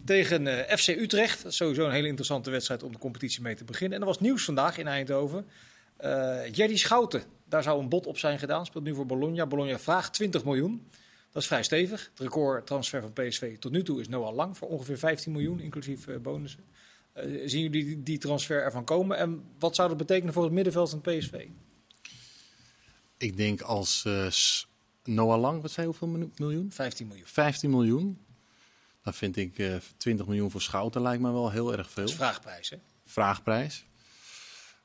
tegen FC Utrecht. Dat is sowieso een hele interessante wedstrijd om de competitie mee te beginnen. En er was nieuws vandaag in Eindhoven. Eh Jerry Schouten, daar zou een bod op zijn gedaan. Speelt nu voor Bologna. Bologna vraagt 20 miljoen. Dat is vrij stevig. Het record transfer van PSV tot nu toe is Noah Lang voor ongeveer 15 miljoen, inclusief bonussen. Zien jullie die transfer ervan komen? En wat zou dat betekenen voor het middenveld van PSV? Ik denk als eh, Noah Lang, wat zei hoeveel miljoen? 15 miljoen. 15 miljoen. Dan vind ik eh 20 miljoen voor Schouten lijkt me wel heel erg veel. Dat is vraagprijs, hè? Vraagprijs.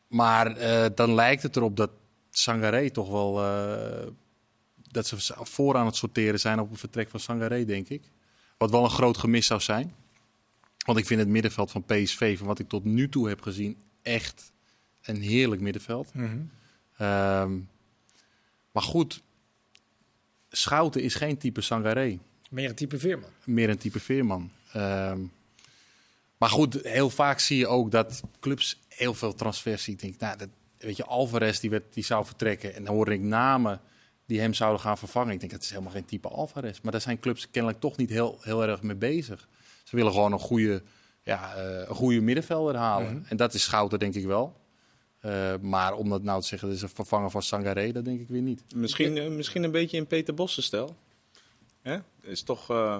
Maar eh, dan lijkt het erop dat Sangaré toch wel... dat ze vooraan het sorteren zijn op het vertrek van Sangaré, denk ik. Wat wel een groot gemis zou zijn. Want ik vind het middenveld van PSV, van wat ik tot nu toe heb gezien, echt een heerlijk middenveld. Ehm, maar goed, Schouten is geen type Sangaré. Meer een type Veerman. Meer een type Veerman. Ehm, maar goed, heel vaak zie je ook dat clubs heel veel transfers zien. Ik denk, nou, dat, weet je, Alvarez die, werd, die zou vertrekken. En dan hoor ik namen die hem zouden gaan vervangen. Ik denk, dat is helemaal geen type Alvarez. Maar daar zijn clubs kennelijk toch niet heel, heel erg mee bezig. Ze willen gewoon een goede, ja, eh, een goede middenvelder halen. En dat is Schouten denk ik wel. Eh, maar om dat nou te zeggen, dat is een vervanger van Sangaré, dat denk ik weer niet. Misschien, eh, misschien een beetje in Peter Bossen stijl. Hè? Is toch eh,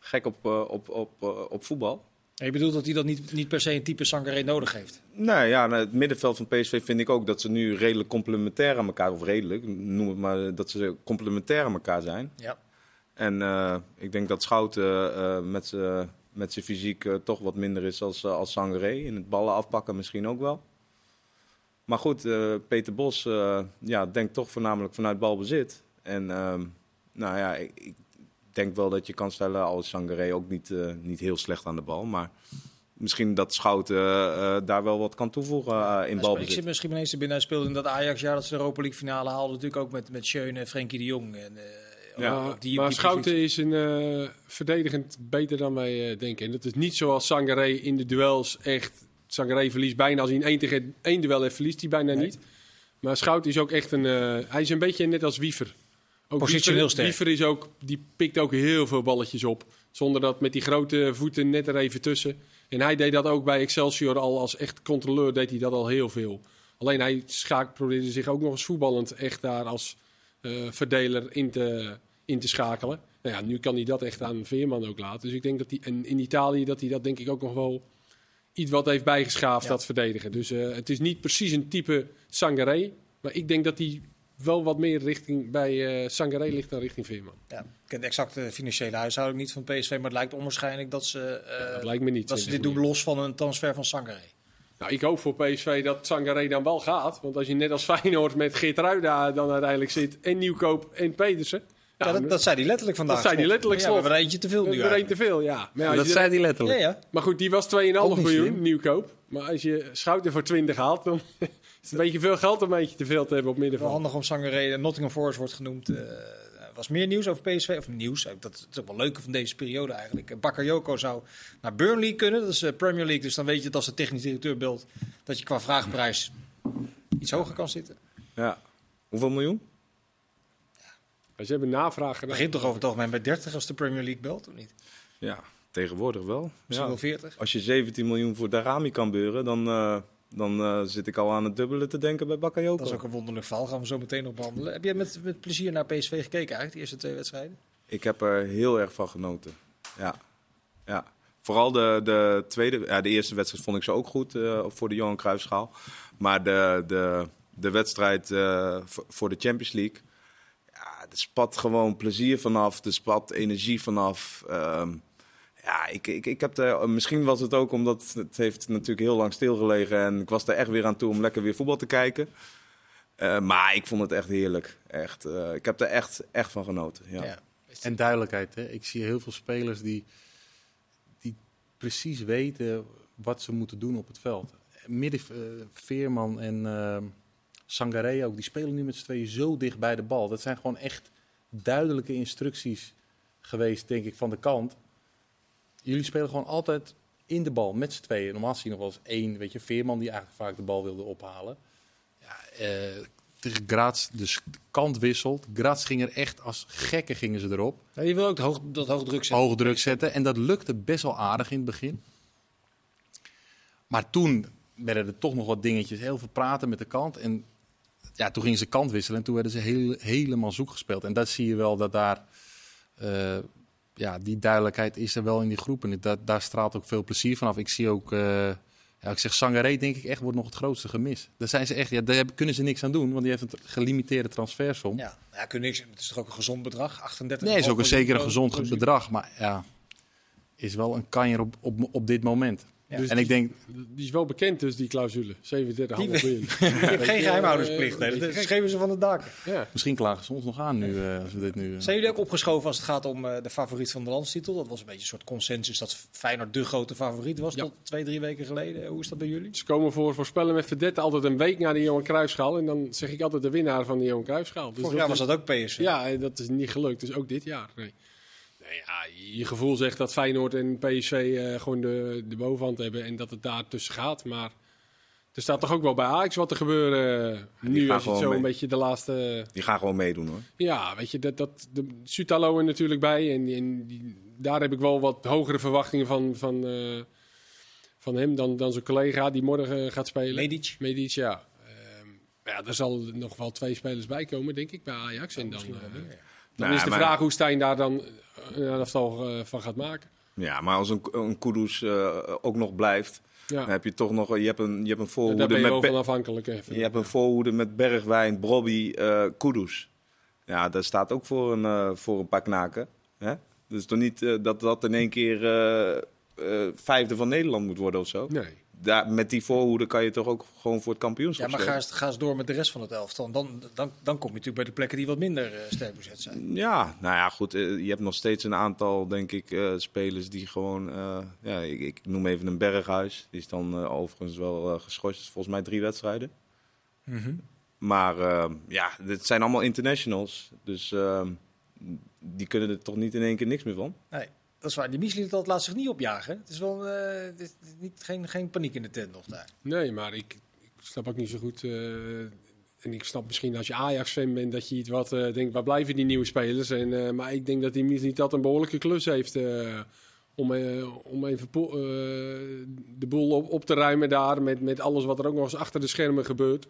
gek op, eh, op, op, eh, op voetbal. En je bedoelt dat hij dat niet, niet per se een type Sangaré nodig heeft? Nou ja, nou, het middenveld van PSV vind ik ook dat ze nu redelijk complementair aan elkaar, of redelijk, noem het maar, dat ze complementair aan elkaar zijn. Ja. En eh, ik denk dat Schouten eh, met zijn met zijn fysiek toch wat minder is als, als Sangaré. In het ballen afpakken misschien ook wel. Maar goed, eh, Peter Bos eh, ja, denkt toch voornamelijk vanuit balbezit. En ehm, nou ja, ik, ik denk wel dat je kan stellen als Sangaré ook niet, eh, niet heel slecht aan de bal. Maar misschien dat Schouten daar wel wat kan toevoegen in Ik balbezit. zit misschien ineens te binnen. Hij speelde in dat Ajax-jaar dat ze de Europa League finale haalden. Natuurlijk ook met, met Schöne en Frenkie de Jong. En, eh, Ja, op die- maar die Schouten positie. is een, eh, verdedigend beter dan wij eh, denken. En dat is niet zoals Sangaré in de duels echt... Sangaré verliest bijna, als hij een 1 tegen 1 duel heeft, verliest hij bijna Nee. niet. Maar Schouten is ook echt een... eh, hij is een beetje net als Wiever. Ook Positioneel Wiever, sterk. Wiever is ook, die pikt ook heel veel balletjes op. Zonder dat met die grote voeten net er even tussen. En hij deed dat ook bij Excelsior al als echt controleur, deed hij dat al heel veel. Alleen hij schaak, probeerde zich ook nog eens voetballend echt daar als eh, verdeler in te, in te schakelen. Nou ja, nu kan hij dat echt aan Veerman ook laten. Dus ik denk dat hij en in Italië dat hij dat denk ik ook nog wel iets wat heeft bijgeschaafd, Ja. dat verdedigen. Dus eh, het is niet precies een type Sangaré. Maar ik denk dat hij wel wat meer richting bij eh Sangaré ligt dan richting Veerman. Ja, ik ken de exacte financiële huishouding niet van PSV, maar het lijkt onwaarschijnlijk dat ze, eh, dat lijkt me niet. dat ze 20 dit doen los van een transfer van Sangaré. Nou, ik hoop voor PSV dat Sangaré dan wel gaat. Want als je net als Feyenoord met Geertruida dan uiteindelijk zit... en Nieuwkoop en Pedersen... Ja, dat, dat zei hij letterlijk vandaag. Dat zei hij letterlijk, Ja, we hebben er eentje te veel nu is er één te veel, ja. Maar, ja, dat je- zei hij Ja, letterlijk. ja. maar goed, die was 2,5 Ook niet miljoen slim. nieuwkoop. Maar als je Schouten voor 20 haalt... dan is het een beetje veel geld om een beetje te veel te hebben op middenveld. handig om Sangaré. Nottingham Forest wordt genoemd. eh, Er was meer nieuws over PSV. Of nieuws, eh, dat is ook wel leuk van deze periode eigenlijk. Eh, Bakayoko zou naar Burnley kunnen. Dat is eh, Premier League. Dus dan weet je dat als de technisch directeur beeld... dat je qua vraagprijs iets hoger kan zitten. Ja. Hoeveel miljoen? Ze hebben navraag Het gedaan. begint toch over het algemeen bij 30 als de Premier League belt, of niet? Ja, tegenwoordig wel. Misschien Ja. wel 40. Als je 17 miljoen voor Darami kan beuren, dan, eh, dan eh, zit ik al aan het dubbele te denken bij Bakayoko. Dat is ook een wonderlijk verhaal. Gaan we zo meteen op behandelen. Heb jij met, met plezier naar PSV gekeken eigenlijk, de eerste twee wedstrijden? Ik heb er heel erg van genoten. Ja. ja. Vooral de, de tweede, ja, de eerste wedstrijd vond ik ze ook goed eh, voor de Johan Cruijffschaal. Maar de, de, de wedstrijd eh, voor- de Champions League, er spat gewoon plezier vanaf, er spat energie vanaf. Ehm, ja, ik, ik, ik heb er, misschien was het ook omdat het heeft natuurlijk heel lang stilgelegen en ik was er echt weer aan toe om lekker weer voetbal te kijken. Eh, maar ik vond het echt heerlijk. Echt, eh, ik heb er echt, echt van genoten. Ja. Ja. En duidelijkheid. Hè? Ik zie heel veel spelers die, die precies weten wat ze moeten doen op het veld. Midden, eh, Veerman en eh, Sangaré ook, die spelen nu met z'n tweeën zo dicht bij de bal. Dat zijn gewoon echt duidelijke instructies geweest, denk ik, van de kant. Jullie spelen gewoon altijd in de bal met z'n tweeën. Normaal zie je nog wel eens één, weet je, Veerman die eigenlijk vaak de bal wilde ophalen. Ja, eh, tegen Graz, dus de kant wisselt. Graz ging er echt als gekken gingen ze erop. Ja, je wil ook de hoog, dat hoog druk zetten. Hoog druk zetten. En dat lukte best wel aardig in het begin. Maar toen werden er toch nog wat dingetjes. Heel veel praten met de kant. En ja, toen gingen ze kant wisselen. En toen werden ze heel, helemaal zoek gespeeld. En dat zie je wel dat daar eh, ja, die duidelijkheid is er wel in die groep. En da- daar straalt ook veel plezier vanaf. Ik zie ook, eh, ja, ik zeg Sangaré denk ik echt wordt nog het grootste gemis. Daar zijn ze echt, ja, daar kunnen ze niks aan doen, want die heeft een gelimiteerde transfersom. Ja, ja kun niks. Het is toch ook een gezond bedrag? 38 Nee, is ook een zeker een gezond bedrag, maar ja, is wel een kanjer op, op, op dit moment. Ja. Dus en ik denk, Die is wel bekend, dus die clausule. 37,5 Die- miljoen. Je hebt geen geheimhoudersplicht. eh, Nee, dat geven ze van de dak. Ja. misschien klagen ze ons nog aan nu, eh, als we dit nu... eh, Zijn jullie ook opgeschoven als het gaat om eh, de favoriet van de landstitel? Dat was een beetje een soort consensus dat Feyenoord de grote favoriet was Ja. tot twee, drie weken geleden. Hoe is dat bij jullie? Ze komen voor voorspellen met verdette altijd een week na de Johan Cruijffschaal. En dan zeg ik altijd de winnaar van de Johan Cruijffschaal. Dus Vorig jaar was dat ook PSV. Ja, en dat is niet gelukt. Dus ook dit jaar. Nee. Ja, je gevoel zegt dat Feyenoord en PSV eh, gewoon de, de bovenhand hebben. En dat het daar tussen gaat. Maar er staat toch ook wel bij Ajax wat te gebeuren. eh, nu als je het zo een beetje de laatste... Die gaan gewoon meedoen hoor. Ja, weet je, dat, dat, de Sutalo er natuurlijk bij. En, en die, daar heb ik wel wat hogere verwachtingen van, van, eh, van hem dan, dan zijn collega die morgen gaat spelen. Medic. Medic, ja. Ehm, ja, er zal nog wel twee spelers bij komen, denk ik, bij Ajax. En dan, eh, dan Nou, is de maar- vraag hoe Stijn daar dan een elftal eh, van gaat maken. Ja, maar als een, een Kudus eh, ook nog blijft, Ja, dan heb je toch nog je hebt een, je hebt een daar voorhoede ben je wel met, afhankelijk. Even. je hebt een voorhoede met Bergwijn, Brobby, eh Kudus. Ja, dat staat ook voor een, eh, voor een paar knaken. Hè? Dus toch niet eh, dat dat in één keer eh, eh, vijfde van Nederland moet worden of zo. Nee. Daar, met die voorhoede kan je toch ook gewoon voor het Ja, kampioenschap maar ga eens, ga eens door met de rest van het elftal. Dan, dan, dan kom je natuurlijk bij de plekken die wat minder eh, sterk bezet zijn. Ja, nou ja, goed. eh, je hebt nog steeds een aantal, denk ik, eh, spelers die gewoon... ja, ik, ik noem even een Berghuis. Die is dan overigens wel geschorst. Volgens mij drie wedstrijden. Maar eh, ja, dit zijn allemaal internationals. Dus eh, die kunnen er toch niet in één keer niks meer van. Nee, dat is waar. Die dat laat zich niet opjagen. Het is wel eh, niet, geen, geen paniek in de tent nog daar. Nee, maar ik, ik snap ook niet zo goed. eh, en ik snap misschien als je Ajax-fan bent dat je iets wat eh, denkt, waar blijven die nieuwe spelers? En, maar ik denk dat hij niet dat een behoorlijke klus heeft om, om even de boel op, op te ruimen daar met, met alles wat er ook nog eens achter de schermen gebeurt.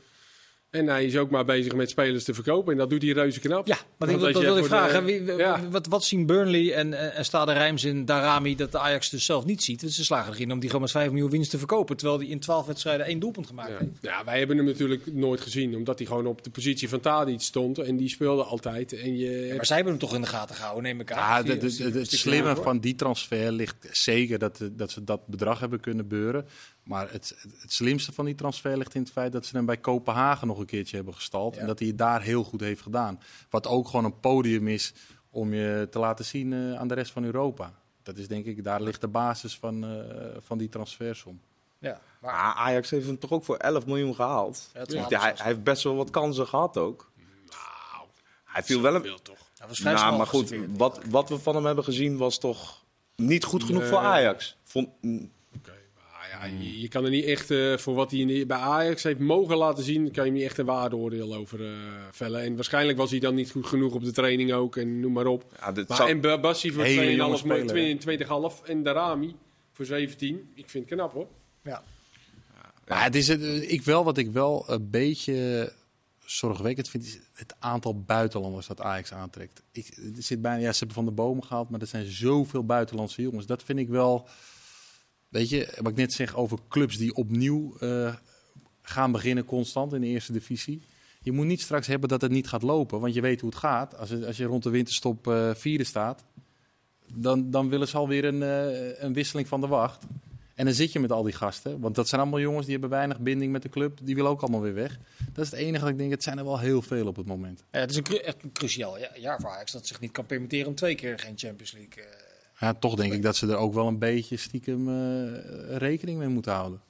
En hij is ook maar bezig met spelers te verkopen en dat doet hij reuze knap. Ja, maar Want ik, als dat je wil ik de- vragen. Wie, wie- ja. wat, wat zien Burnley en, en, en Stade Rijms en Darami dat de Ajax dus zelf niet ziet? Want ze slagen erin om die gewoon met 5 miljoen winst te verkopen. Terwijl hij in 12 wedstrijden één doelpunt gemaakt Ja. heeft. ja, wij hebben hem natuurlijk nooit gezien, omdat hij gewoon op de positie van Tadic stond en die speelde altijd. En je, Maar zij hebben hem toch in de gaten gehouden, neem ik aan. Ja, de- de- het slimme van die transfer ligt zeker dat, dat ze dat bedrag hebben kunnen beuren. Maar het, het slimste van die transfer ligt in het feit dat ze hem bij Kopenhagen nog een keertje hebben gestald. Ja. En dat hij het daar heel goed heeft gedaan. Wat ook gewoon een podium is om je te laten zien eh, aan de rest van Europa. Dat is denk ik, daar ligt de basis van, eh, van die transfersom. Ja, maar Ajax heeft hem toch ook voor 11 miljoen gehaald. Ja, Ja, hij, hij heeft best wel wat kansen gehad ook. Nou, Hij viel wel een... Wil toch. dat was vrij Nou, maar goed, wat, wat we van hem hebben gezien was toch niet goed genoeg Nee. voor Ajax. Vond, ja, je, je kan er niet echt eh, voor wat hij in bij Ajax heeft mogen laten zien, kan je hem niet echt een waardeoordeel over eh, vellen. En waarschijnlijk was hij dan niet goed genoeg op de training ook en noem maar op. ja, dit Maar en Ba- Bassi voor Hele jonge 2,5 miljoen, speler, hè? 22,5 en Darami voor 17. Ik vind het knap hoor. Ja. Maar het is het, eh, ik wel, wat ik wel een beetje zorgwekkend vind, is het aantal buitenlanders dat Ajax aantrekt. Ik, het zit bijna, ja, ze hebben van de bomen gehaald, maar er zijn zoveel buitenlandse jongens. Dat vind ik wel, weet je, wat ik net zeg over clubs die opnieuw eh, gaan beginnen constant in de eerste divisie. Je moet niet straks hebben dat het niet gaat lopen, want je weet hoe het gaat. Als, als je rond de winterstop eh, vierde staat, dan, dan willen ze alweer een, eh, een wisseling van de wacht. En dan zit je met al die gasten. Want dat zijn allemaal jongens die hebben weinig binding met de club. Die willen ook allemaal weer weg. Dat is het enige dat ik denk. Het zijn er wel heel veel op het moment. Ja, het is een, echt een cruciaal ja- jaar voor Ajax dat zich niet kan permitteren om twee keer geen Champions League. Eh, Ja, toch denk ik dat ze er ook wel een beetje stiekem eh, rekening mee moeten houden.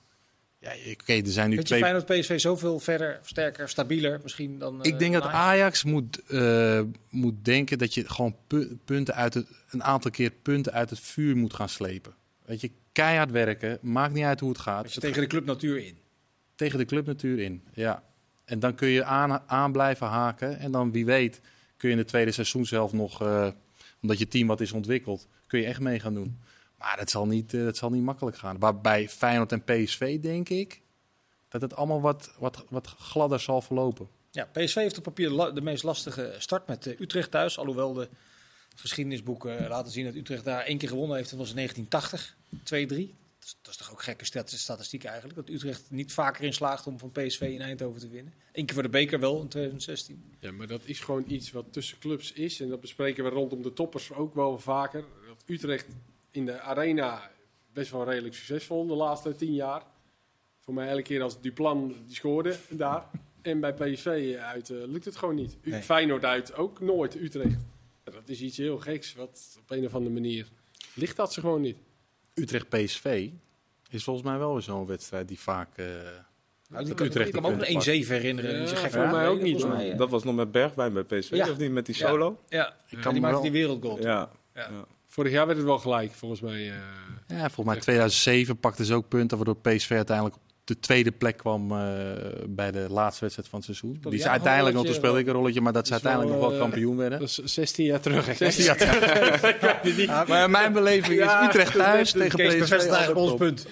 Ja, oké, er zijn nu Vind je twee... Feyenoord PSV zoveel verder, sterker, stabieler misschien dan eh, Ik denk dat Ajax? Moet, eh, moet denken dat je gewoon pu- punten uit het, een aantal keer punten uit het vuur moet gaan slepen. Weet je, keihard werken, maakt niet uit hoe het gaat. Dat je tegen de club natuur in. tegen de clubnatuur in. Ja. En dan kun je aan, aan blijven haken. En dan wie weet kun je in de tweede seizoen zelf nog, eh, omdat je team wat is ontwikkeld, kun je echt mee gaan doen. Maar dat zal niet, eh, dat zal niet makkelijk gaan. Maar bij Feyenoord en PSV denk ik dat het allemaal wat, wat, wat gladder zal verlopen. Ja, PSV heeft op papier de meest lastige start met eh, Utrecht thuis. Alhoewel de geschiedenisboeken laten zien dat Utrecht daar één keer gewonnen heeft. Dat was in 1980, 2-3. Dat is, dat is toch ook gekke stat- statistiek eigenlijk. Dat Utrecht niet vaker in slaagt om van PSV in Eindhoven te winnen. Eén keer voor de beker wel in 2016. Ja, maar dat is gewoon iets wat tussen clubs is. En dat bespreken we rondom de toppers ook wel vaker. Utrecht in de arena best wel redelijk succesvol de laatste tien jaar. Voor mij elke keer als Duplan die scoorde daar. En bij PSV uit eh, lukt het gewoon niet. U- Nee. Feyenoord uit ook nooit Utrecht. Dat is iets heel geks. Wat op een of andere manier ligt dat ze gewoon niet. Utrecht-PSV is volgens mij wel zo'n wedstrijd die vaak... eh, Nou, dat Utrecht ik kan me ook een punten 1-7 herinneren. Ja, gek voor mij ook niet, Dat was nog met Bergwijn bij PSV, Ja. of niet? Met die solo? Ja, Ik ja kan die maakte die wereldgoal. Ja. Ja. Vorig jaar werd het wel gelijk, volgens mij. eh. Ja, volgens mij 2007 pakten ze ook punten, waardoor PSV uiteindelijk op de tweede plek kwam eh, bij de laatste wedstrijd van het seizoen. Die is jij nog een uiteindelijk, want toen rolletje? speelde ik een rolletje, maar dat ze uiteindelijk wel, nog wel eh, kampioen werden. Dat is 16 jaar terug. hè? 16 jaar Maar in mijn beleving Ja, is Utrecht thuis tegen PSV. eigenlijk ons punt.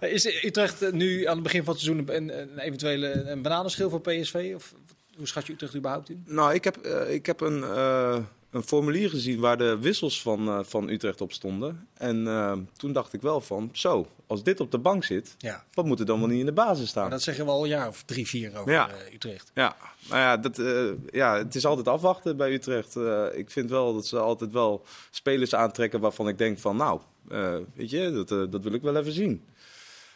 Is Utrecht nu aan het begin van het seizoen een, een eventuele een bananenschil voor PSV? Of hoe schat je Utrecht überhaupt in? Nou, ik heb, eh, ik heb een, eh, een formulier gezien waar de wissels van, eh, van Utrecht op stonden. En eh, toen dacht ik wel van, zo, als dit op de bank zit, Ja, wat moet er dan wel niet in de basis staan? maar dat zeggen we al een jaar of drie, vier over Ja. eh, Utrecht. Ja, nou ja, dat, ja, het is altijd afwachten bij Utrecht. Ik vind wel dat ze altijd wel spelers aantrekken waarvan ik denk van, nou, weet je, dat, dat wil ik wel even zien.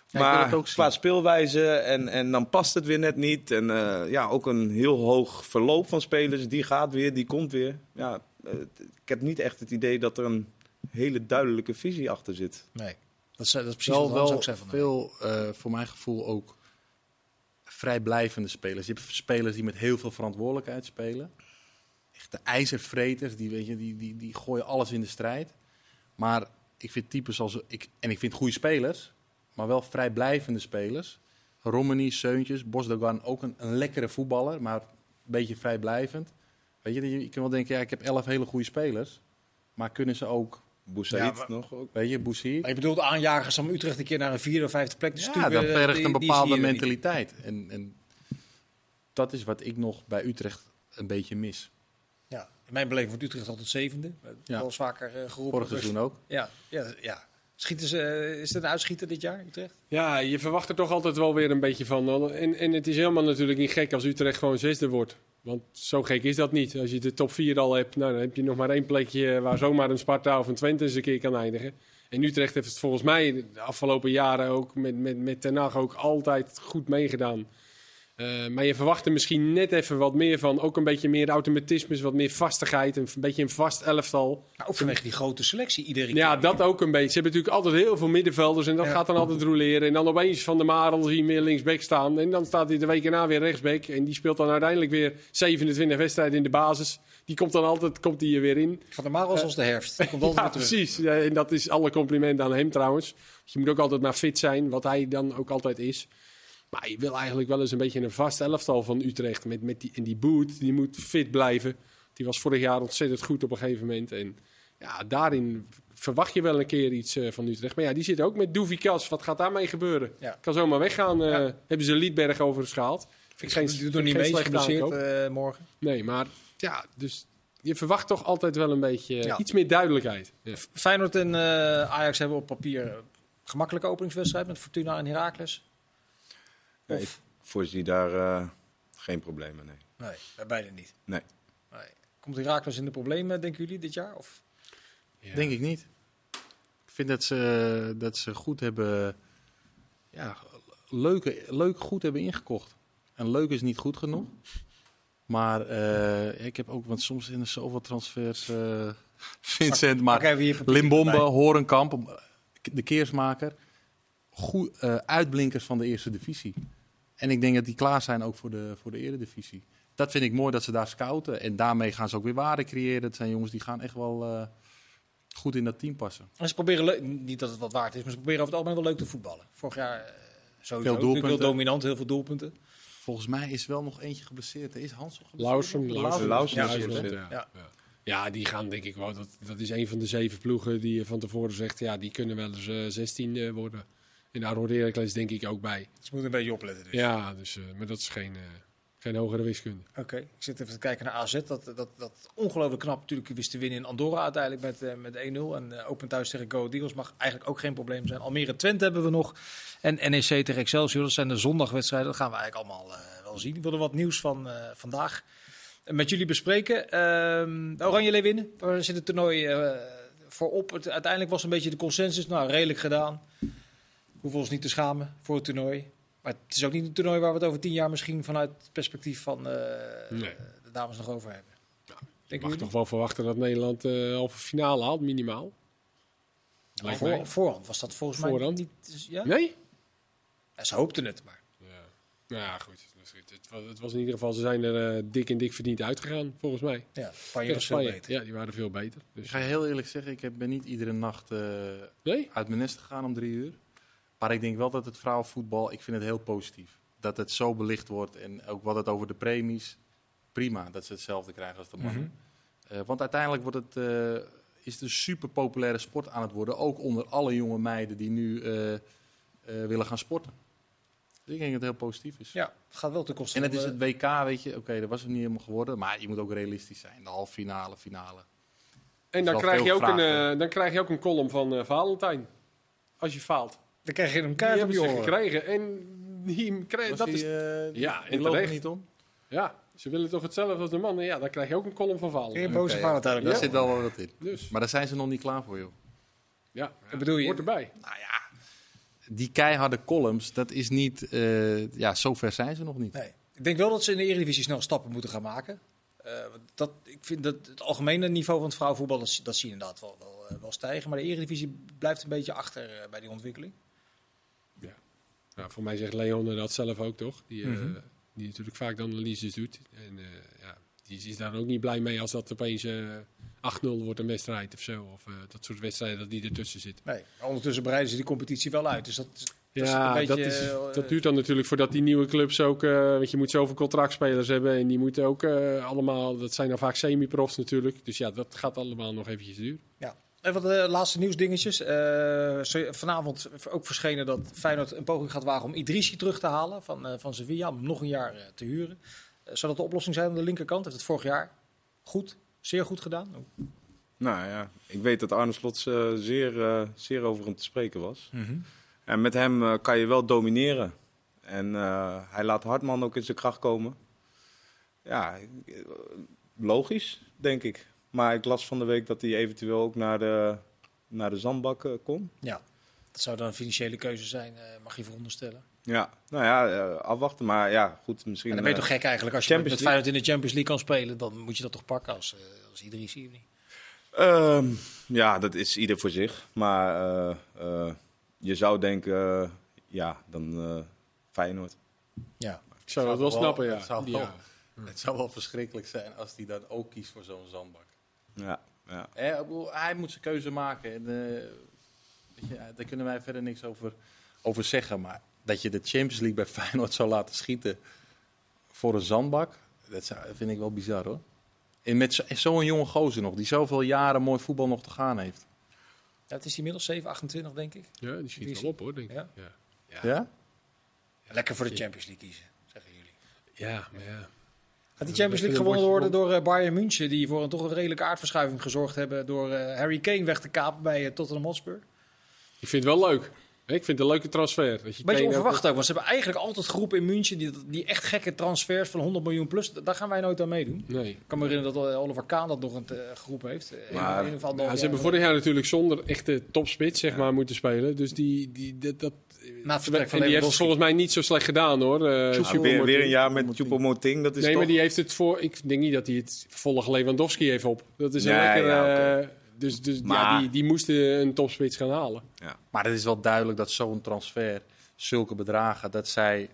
Ja, maar ook qua speelwijze en, en dan past het weer net niet. En eh, ja, ook een heel hoog verloop van spelers. Die gaat weer, die komt weer. Ja, eh, ik heb niet echt het idee dat er een hele duidelijke visie achter zit. Nee, dat is, dat is precies wel, wat wel zei van veel, eh, voor mijn gevoel, ook vrijblijvende spelers. Je hebt spelers die met heel veel verantwoordelijkheid spelen. Echt de ijzervreters, die, weet je, die, die, die gooien alles in de strijd. Maar ik vind types als... Ik, en ik vind goede spelers, maar wel vrijblijvende spelers. Romani, Seuntjes, Bosdogan, ook een, een lekkere voetballer, maar een beetje vrijblijvend. Weet je, je, je kan wel denken, ja, ik heb elf hele goede spelers. Maar kunnen ze ook, Boussaïd Ja, maar- nog ook. weet je, Boussaïd? Maar je bedoelt aanjagers om Utrecht een keer naar een vierde of vijfde plek te Ja, sturen. dat eh, vergt die- een bepaalde mentaliteit. En, en dat is wat ik nog bij Utrecht een beetje mis. Ja, in mijn beleving wordt Utrecht altijd zevende. Ja. Wel eens vaker eh, geroepen. Vorig seizoen ook. Ja, ja, ja. Schieten ze, eh, is het een uitschieter dit jaar, Utrecht? Ja, je verwacht er toch altijd wel weer een beetje van. En, en het is helemaal natuurlijk niet gek als Utrecht gewoon zesde wordt. Want zo gek is dat niet. Als je de top 4 al hebt, nou, dan heb je nog maar één plekje waar zomaar een Sparta of een Twente eens een keer kan eindigen. En Utrecht heeft het volgens mij de afgelopen jaren ook met, met, met Ten ook altijd goed meegedaan. Eh, maar je verwacht er misschien net even wat meer van. Ook een beetje meer automatismes, wat meer vastigheid. Een beetje een vast elftal. Maar ook vanwege die grote selectie iedere keer. Ja, dat ook een beetje. Ze hebben natuurlijk altijd heel veel middenvelders en dat Ja. gaat dan altijd roleren. En dan opeens Van der Marel zie je meer linksback staan. En dan staat hij de week erna weer rechtsback. En die speelt dan uiteindelijk weer 27 wedstrijden in de basis. Die komt dan altijd komt die er weer in. Van de Marels als de herfst. Die komt altijd Ja, terug. precies. Ja, en dat is alle complimenten aan hem trouwens. Je moet ook altijd maar fit zijn, wat hij dan ook altijd is. Maar je wil eigenlijk wel eens een beetje een vast elftal van Utrecht. Met, met die, en die boot, die moet fit blijven. Die was vorig jaar ontzettend goed op een gegeven moment. En ja, daarin verwacht je wel een keer iets eh, van Utrecht. Maar ja, die zit ook met Doevikas. Wat gaat daarmee gebeuren? Ja. Kan zomaar weggaan. eh, Ja. Hebben ze Liedberg overigens gehaald. Vind ik geen, doet nog niet mee, geblesseerd eh, morgen. Nee, maar ja, dus je verwacht toch altijd wel een beetje Ja. iets meer duidelijkheid. Ja. Feyenoord en Ajax hebben op papier een gemakkelijke openingswedstrijd met Fortuna en Heracles. Nee, ik voorzie daar eh, geen problemen, nee. Nee, bij beide niet. Nee. Nee. Komt Heracles in de problemen, denken jullie, dit jaar? Of? Ja. Denk ik niet. Ik vind dat ze, dat ze goed hebben, ja, leuke, leuk goed hebben ingekocht. En leuk is niet goed genoeg. Maar eh, ik heb ook, want soms zijn er zoveel transfers. eh, Vincent, maar papier Limbombe. Horenkamp, de keersmaker. Goed, eh, uitblinkers van de eerste divisie. En ik denk dat die klaar zijn ook voor de, voor de eredivisie. Dat vind ik mooi dat ze daar scouten. En daarmee gaan ze ook weer waarde creëren. Het zijn jongens die gaan echt wel eh, goed in dat team passen. En ze proberen, leuk- niet dat het wat waard is, maar ze proberen over het algemeen wel leuk te voetballen. Vorig jaar eh, sowieso natuurlijk doelpunten. heel dominant, heel veel doelpunten. Volgens mij is wel nog eentje geblesseerd. Is Hans nog geblesseerd? Lauweren, Lauweren ja, is ja, geblesseerd. ja. Ja. Ja. Ja, die gaan denk ik wel. Dat, dat is een van de zeven ploegen die je van tevoren zegt, ja, die kunnen wel eens eh 16 worden. En daar hoort Heracles denk ik ook bij. Ze moeten een beetje opletten dus. Ja, dus, eh, maar dat is geen, eh, Geen hogere wiskunde. Oké, ik zit even te kijken naar AZ. Dat, dat, dat ongelooflijk knap natuurlijk wist te winnen in Andorra uiteindelijk met, eh, met 1-0. En open thuis tegen Go Eagles mag eigenlijk ook geen probleem zijn. Almere Twente hebben we nog. En NEC tegen Excelsior. Dat zijn de zondagwedstrijden. Dat gaan we eigenlijk allemaal wel zien. Ik wilde wat nieuws van vandaag met jullie bespreken. Ehm, de Oranje Leeuwinnen, waar zit het toernooi voor op? Het, uiteindelijk was een beetje de consensus. Nou, redelijk gedaan. Hoeven ons niet te schamen voor het toernooi. Maar het is ook niet een toernooi waar we het over tien jaar misschien vanuit het perspectief van eh, Nee. de dames nog over hebben. Je Denken mag toch wel verwachten dat Nederland eh halve finale haalt, minimaal. Voor, voorhand was dat volgens Voorhand? mij niet. Ja? Nee? Ja, ze hoopten het, maar. Ja, Nou ja goed. Het, was, het was in ieder geval, ze zijn er eh, dik en dik verdiend uitgegaan, volgens mij. Ja, Spanje was veel Spanje. beter. Ja, die waren veel beter. Ik Dus, ga je heel eerlijk zeggen, ik heb- ben niet iedere nacht eh, nee? uit mijn nest gegaan om drie uur. Maar ik denk wel dat het vrouwenvoetbal, ik vind het heel positief. Dat het zo belicht wordt en ook wat het over de premies. Prima dat ze hetzelfde krijgen als de mannen. Eh, want uiteindelijk wordt het, eh, is het een super populaire sport aan het worden. Ook onder alle jonge meiden die nu eh, willen gaan sporten. Dus ik denk dat het heel positief is. Ja, het gaat wel ten koste En het is het WK, weet je. Oké, dat was het niet helemaal geworden. Maar je moet ook realistisch zijn. De halve finale, finale. En dan krijg, je ook een, dan krijg je ook een column van Valentijn. Als je faalt. Dan krijg je een Die kaart op hebben je oren. gekregen. En die krijg, dat die, is, eh, Ja, die en er terecht. niet om. ja, ze willen toch hetzelfde als de mannen. Ja, dan krijg je ook een column van Geen Valentijn. boze Valentijn. Daar Ja. zit wel wat in. Dus, Maar daar zijn ze nog niet klaar voor, joh. ja. Dat bedoel je? Hoort erbij. Nou ja, die keiharde columns, dat is niet... eh, ja, zover zijn ze nog niet. Nee. Ik denk wel dat ze in de Eredivisie snel stappen moeten gaan maken. Eh, want dat, ik vind dat het algemene niveau van het vrouwenvoetbal, dat, dat zie je inderdaad wel, wel, wel stijgen. Maar de Eredivisie blijft een beetje achter bij die ontwikkeling. Nou, voor mij zegt Leon dat zelf ook, toch? Die, eh, Mhm. die natuurlijk vaak de analyses doet. En eh, ja, die is daar ook niet blij mee als dat opeens eh 8-0 wordt een wedstrijd of zo. Of eh, dat soort wedstrijden dat die ertussen zit. Nee, ondertussen breiden ze die competitie wel uit. Dus dat, is- dat is Ja, een beetje, dat, is, eh, dat duurt dan natuurlijk voordat die nieuwe clubs ook... eh want je moet zoveel contractspelers hebben en die moeten ook eh, allemaal... Dat zijn dan vaak semi-profs natuurlijk. Dus ja, dat gaat allemaal nog eventjes duren. Even wat de laatste nieuwsdingetjes. Eh, vanavond ook verschenen dat Feyenoord een poging gaat wagen om Idrissi terug te halen van, eh, van Sevilla. Om nog een jaar eh, te huren. Eh, zou dat de oplossing zijn aan de linkerkant? Heeft het vorig jaar goed, zeer goed gedaan? Nou ja, ik weet dat Arne Slots eh, zeer, eh, zeer over hem te spreken was. En met hem eh, kan je wel domineren. En eh, hij laat Hartman ook in zijn kracht komen. Ja, eh, logisch, denk ik. Maar ik las van de week dat hij eventueel ook naar de, naar de zandbak eh, kon. Ja, dat zou dan een financiële keuze zijn, eh, mag je veronderstellen. Ja, nou ja, eh, afwachten. Maar ja, goed, misschien... En dan ben je toch gek eigenlijk als je met Champions Feyenoord in de Champions League kan spelen. Dan moet je dat toch pakken als, eh, als Idrissi of niet? Ehm, ja, dat is ieder voor zich. Maar eh, eh, je zou denken, ja, dan eh Feyenoord. Ja. Ik zou dat wel snappen, ja. Het zou wel, ja. het zou wel verschrikkelijk zijn als hij dan ook kiest voor zo'n zandbak. Ja, ja. Hè, hij moet zijn keuze maken. En, eh, daar kunnen wij verder niks over, over zeggen. Maar dat je de Champions League bij Feyenoord zou laten schieten voor een zandbak, dat zou, vind ik wel bizar hoor. En met zo- zo'n jonge gozer nog, die zoveel jaren mooi voetbal nog te gaan heeft. ja, het is inmiddels 7, 28 denk ik. Ja, die schiet wel op hoor, denk ik. Ja. Ja, ja. Ja? Lekker voor de Champions League kiezen, zeggen jullie. ja maar ja. Gaat die Champions League gewonnen worden door eh, Bayern München, die voor een toch een redelijke aardverschuiving gezorgd hebben door eh, Harry Kane weg te kapen bij eh, Tottenham Hotspur? Ik vind het wel leuk. Ik vind het een leuke transfer. Dat je Beetje ook- onverwacht ook, want ze hebben eigenlijk altijd geroepen in München die, die echt gekke transfers van 100 miljoen plus. Daar gaan wij nooit aan meedoen. Nee. Ik kan me herinneren dat Oliver Kaan dat nog een, geroepen heeft. Maar- Ja, ze hebben vorig jaar natuurlijk zonder echte topspits zeg maar, moeten spelen. Dus die, die, dat, dat, Na van die heeft volgens mij niet zo slecht gedaan hoor. Eh, Ja, weer, weer een jaar met Choupo-Moting, dat is Nee, toch... maar die heeft het voor. Ik denk niet dat hij het volgt Lewandowski even op. Dat is een Nee, lekker. ja, eh, dus dus ja, die, die moesten een topspits gaan halen. Maar het is wel duidelijk dat zo'n transfer, zulke bedragen, dat zij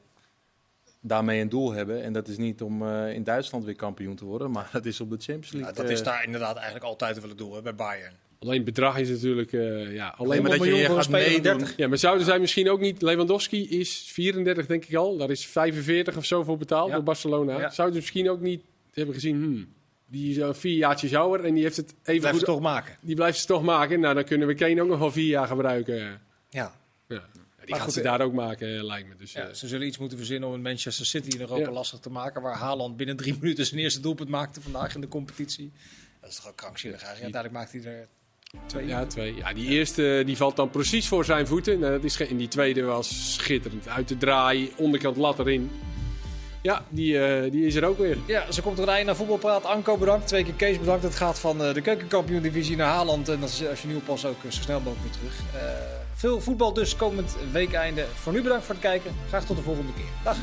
daarmee een doel hebben. En dat is niet om eh, in Duitsland weer kampioen te worden, maar dat is op de Champions Ja, League. dat is daar inderdaad eigenlijk altijd wel het doel hè, bij Bayern. Alleen bedrag is natuurlijk. eh, ja, alleen maar dat je, gaat. 30. Ja, maar zouden zij misschien ook niet... Lewandowski is 34, denk ik al. Daar is 45 of zo voor betaald Ja. door Barcelona. Ja. Zouden ze misschien ook niet hebben gezien... Hmm, die is al vier jaartjes ouder en die heeft het even Blijf goed... toch maken. Die blijft ze toch maken. Nou, dan kunnen we Kane ook nog wel vier jaar gebruiken. Ja. Ja. Die Maar gaat goed, ze eh, daar ook maken, eh, lijkt me. Dus, Ja, ze zullen iets moeten verzinnen om Manchester City in Europa lastig te maken. Waar Haaland binnen drie minuten zijn eerste doelpunt maakte vandaag in de competitie. Dat is toch ook krankzinnig eigenlijk. Uiteindelijk maakt hij er twee. Ja, twee. Ja, die eerste die valt dan precies voor zijn voeten. Nou, dat is en die tweede was schitterend. Uit de draai, onderkant lat erin. Ja, die, eh, die is er ook weer. Ja, ze komt er een einde naar voetbalpraat. Anko bedankt, twee keer Kees bedankt. Het gaat van eh, de keukenkampioen divisie naar Haaland. En als, als je nieuw pas ook eh, zo snel mogelijk weer terug. Eh, veel voetbal dus komend weekeinde. Voor nu bedankt voor het kijken. Graag tot de volgende keer. Dag.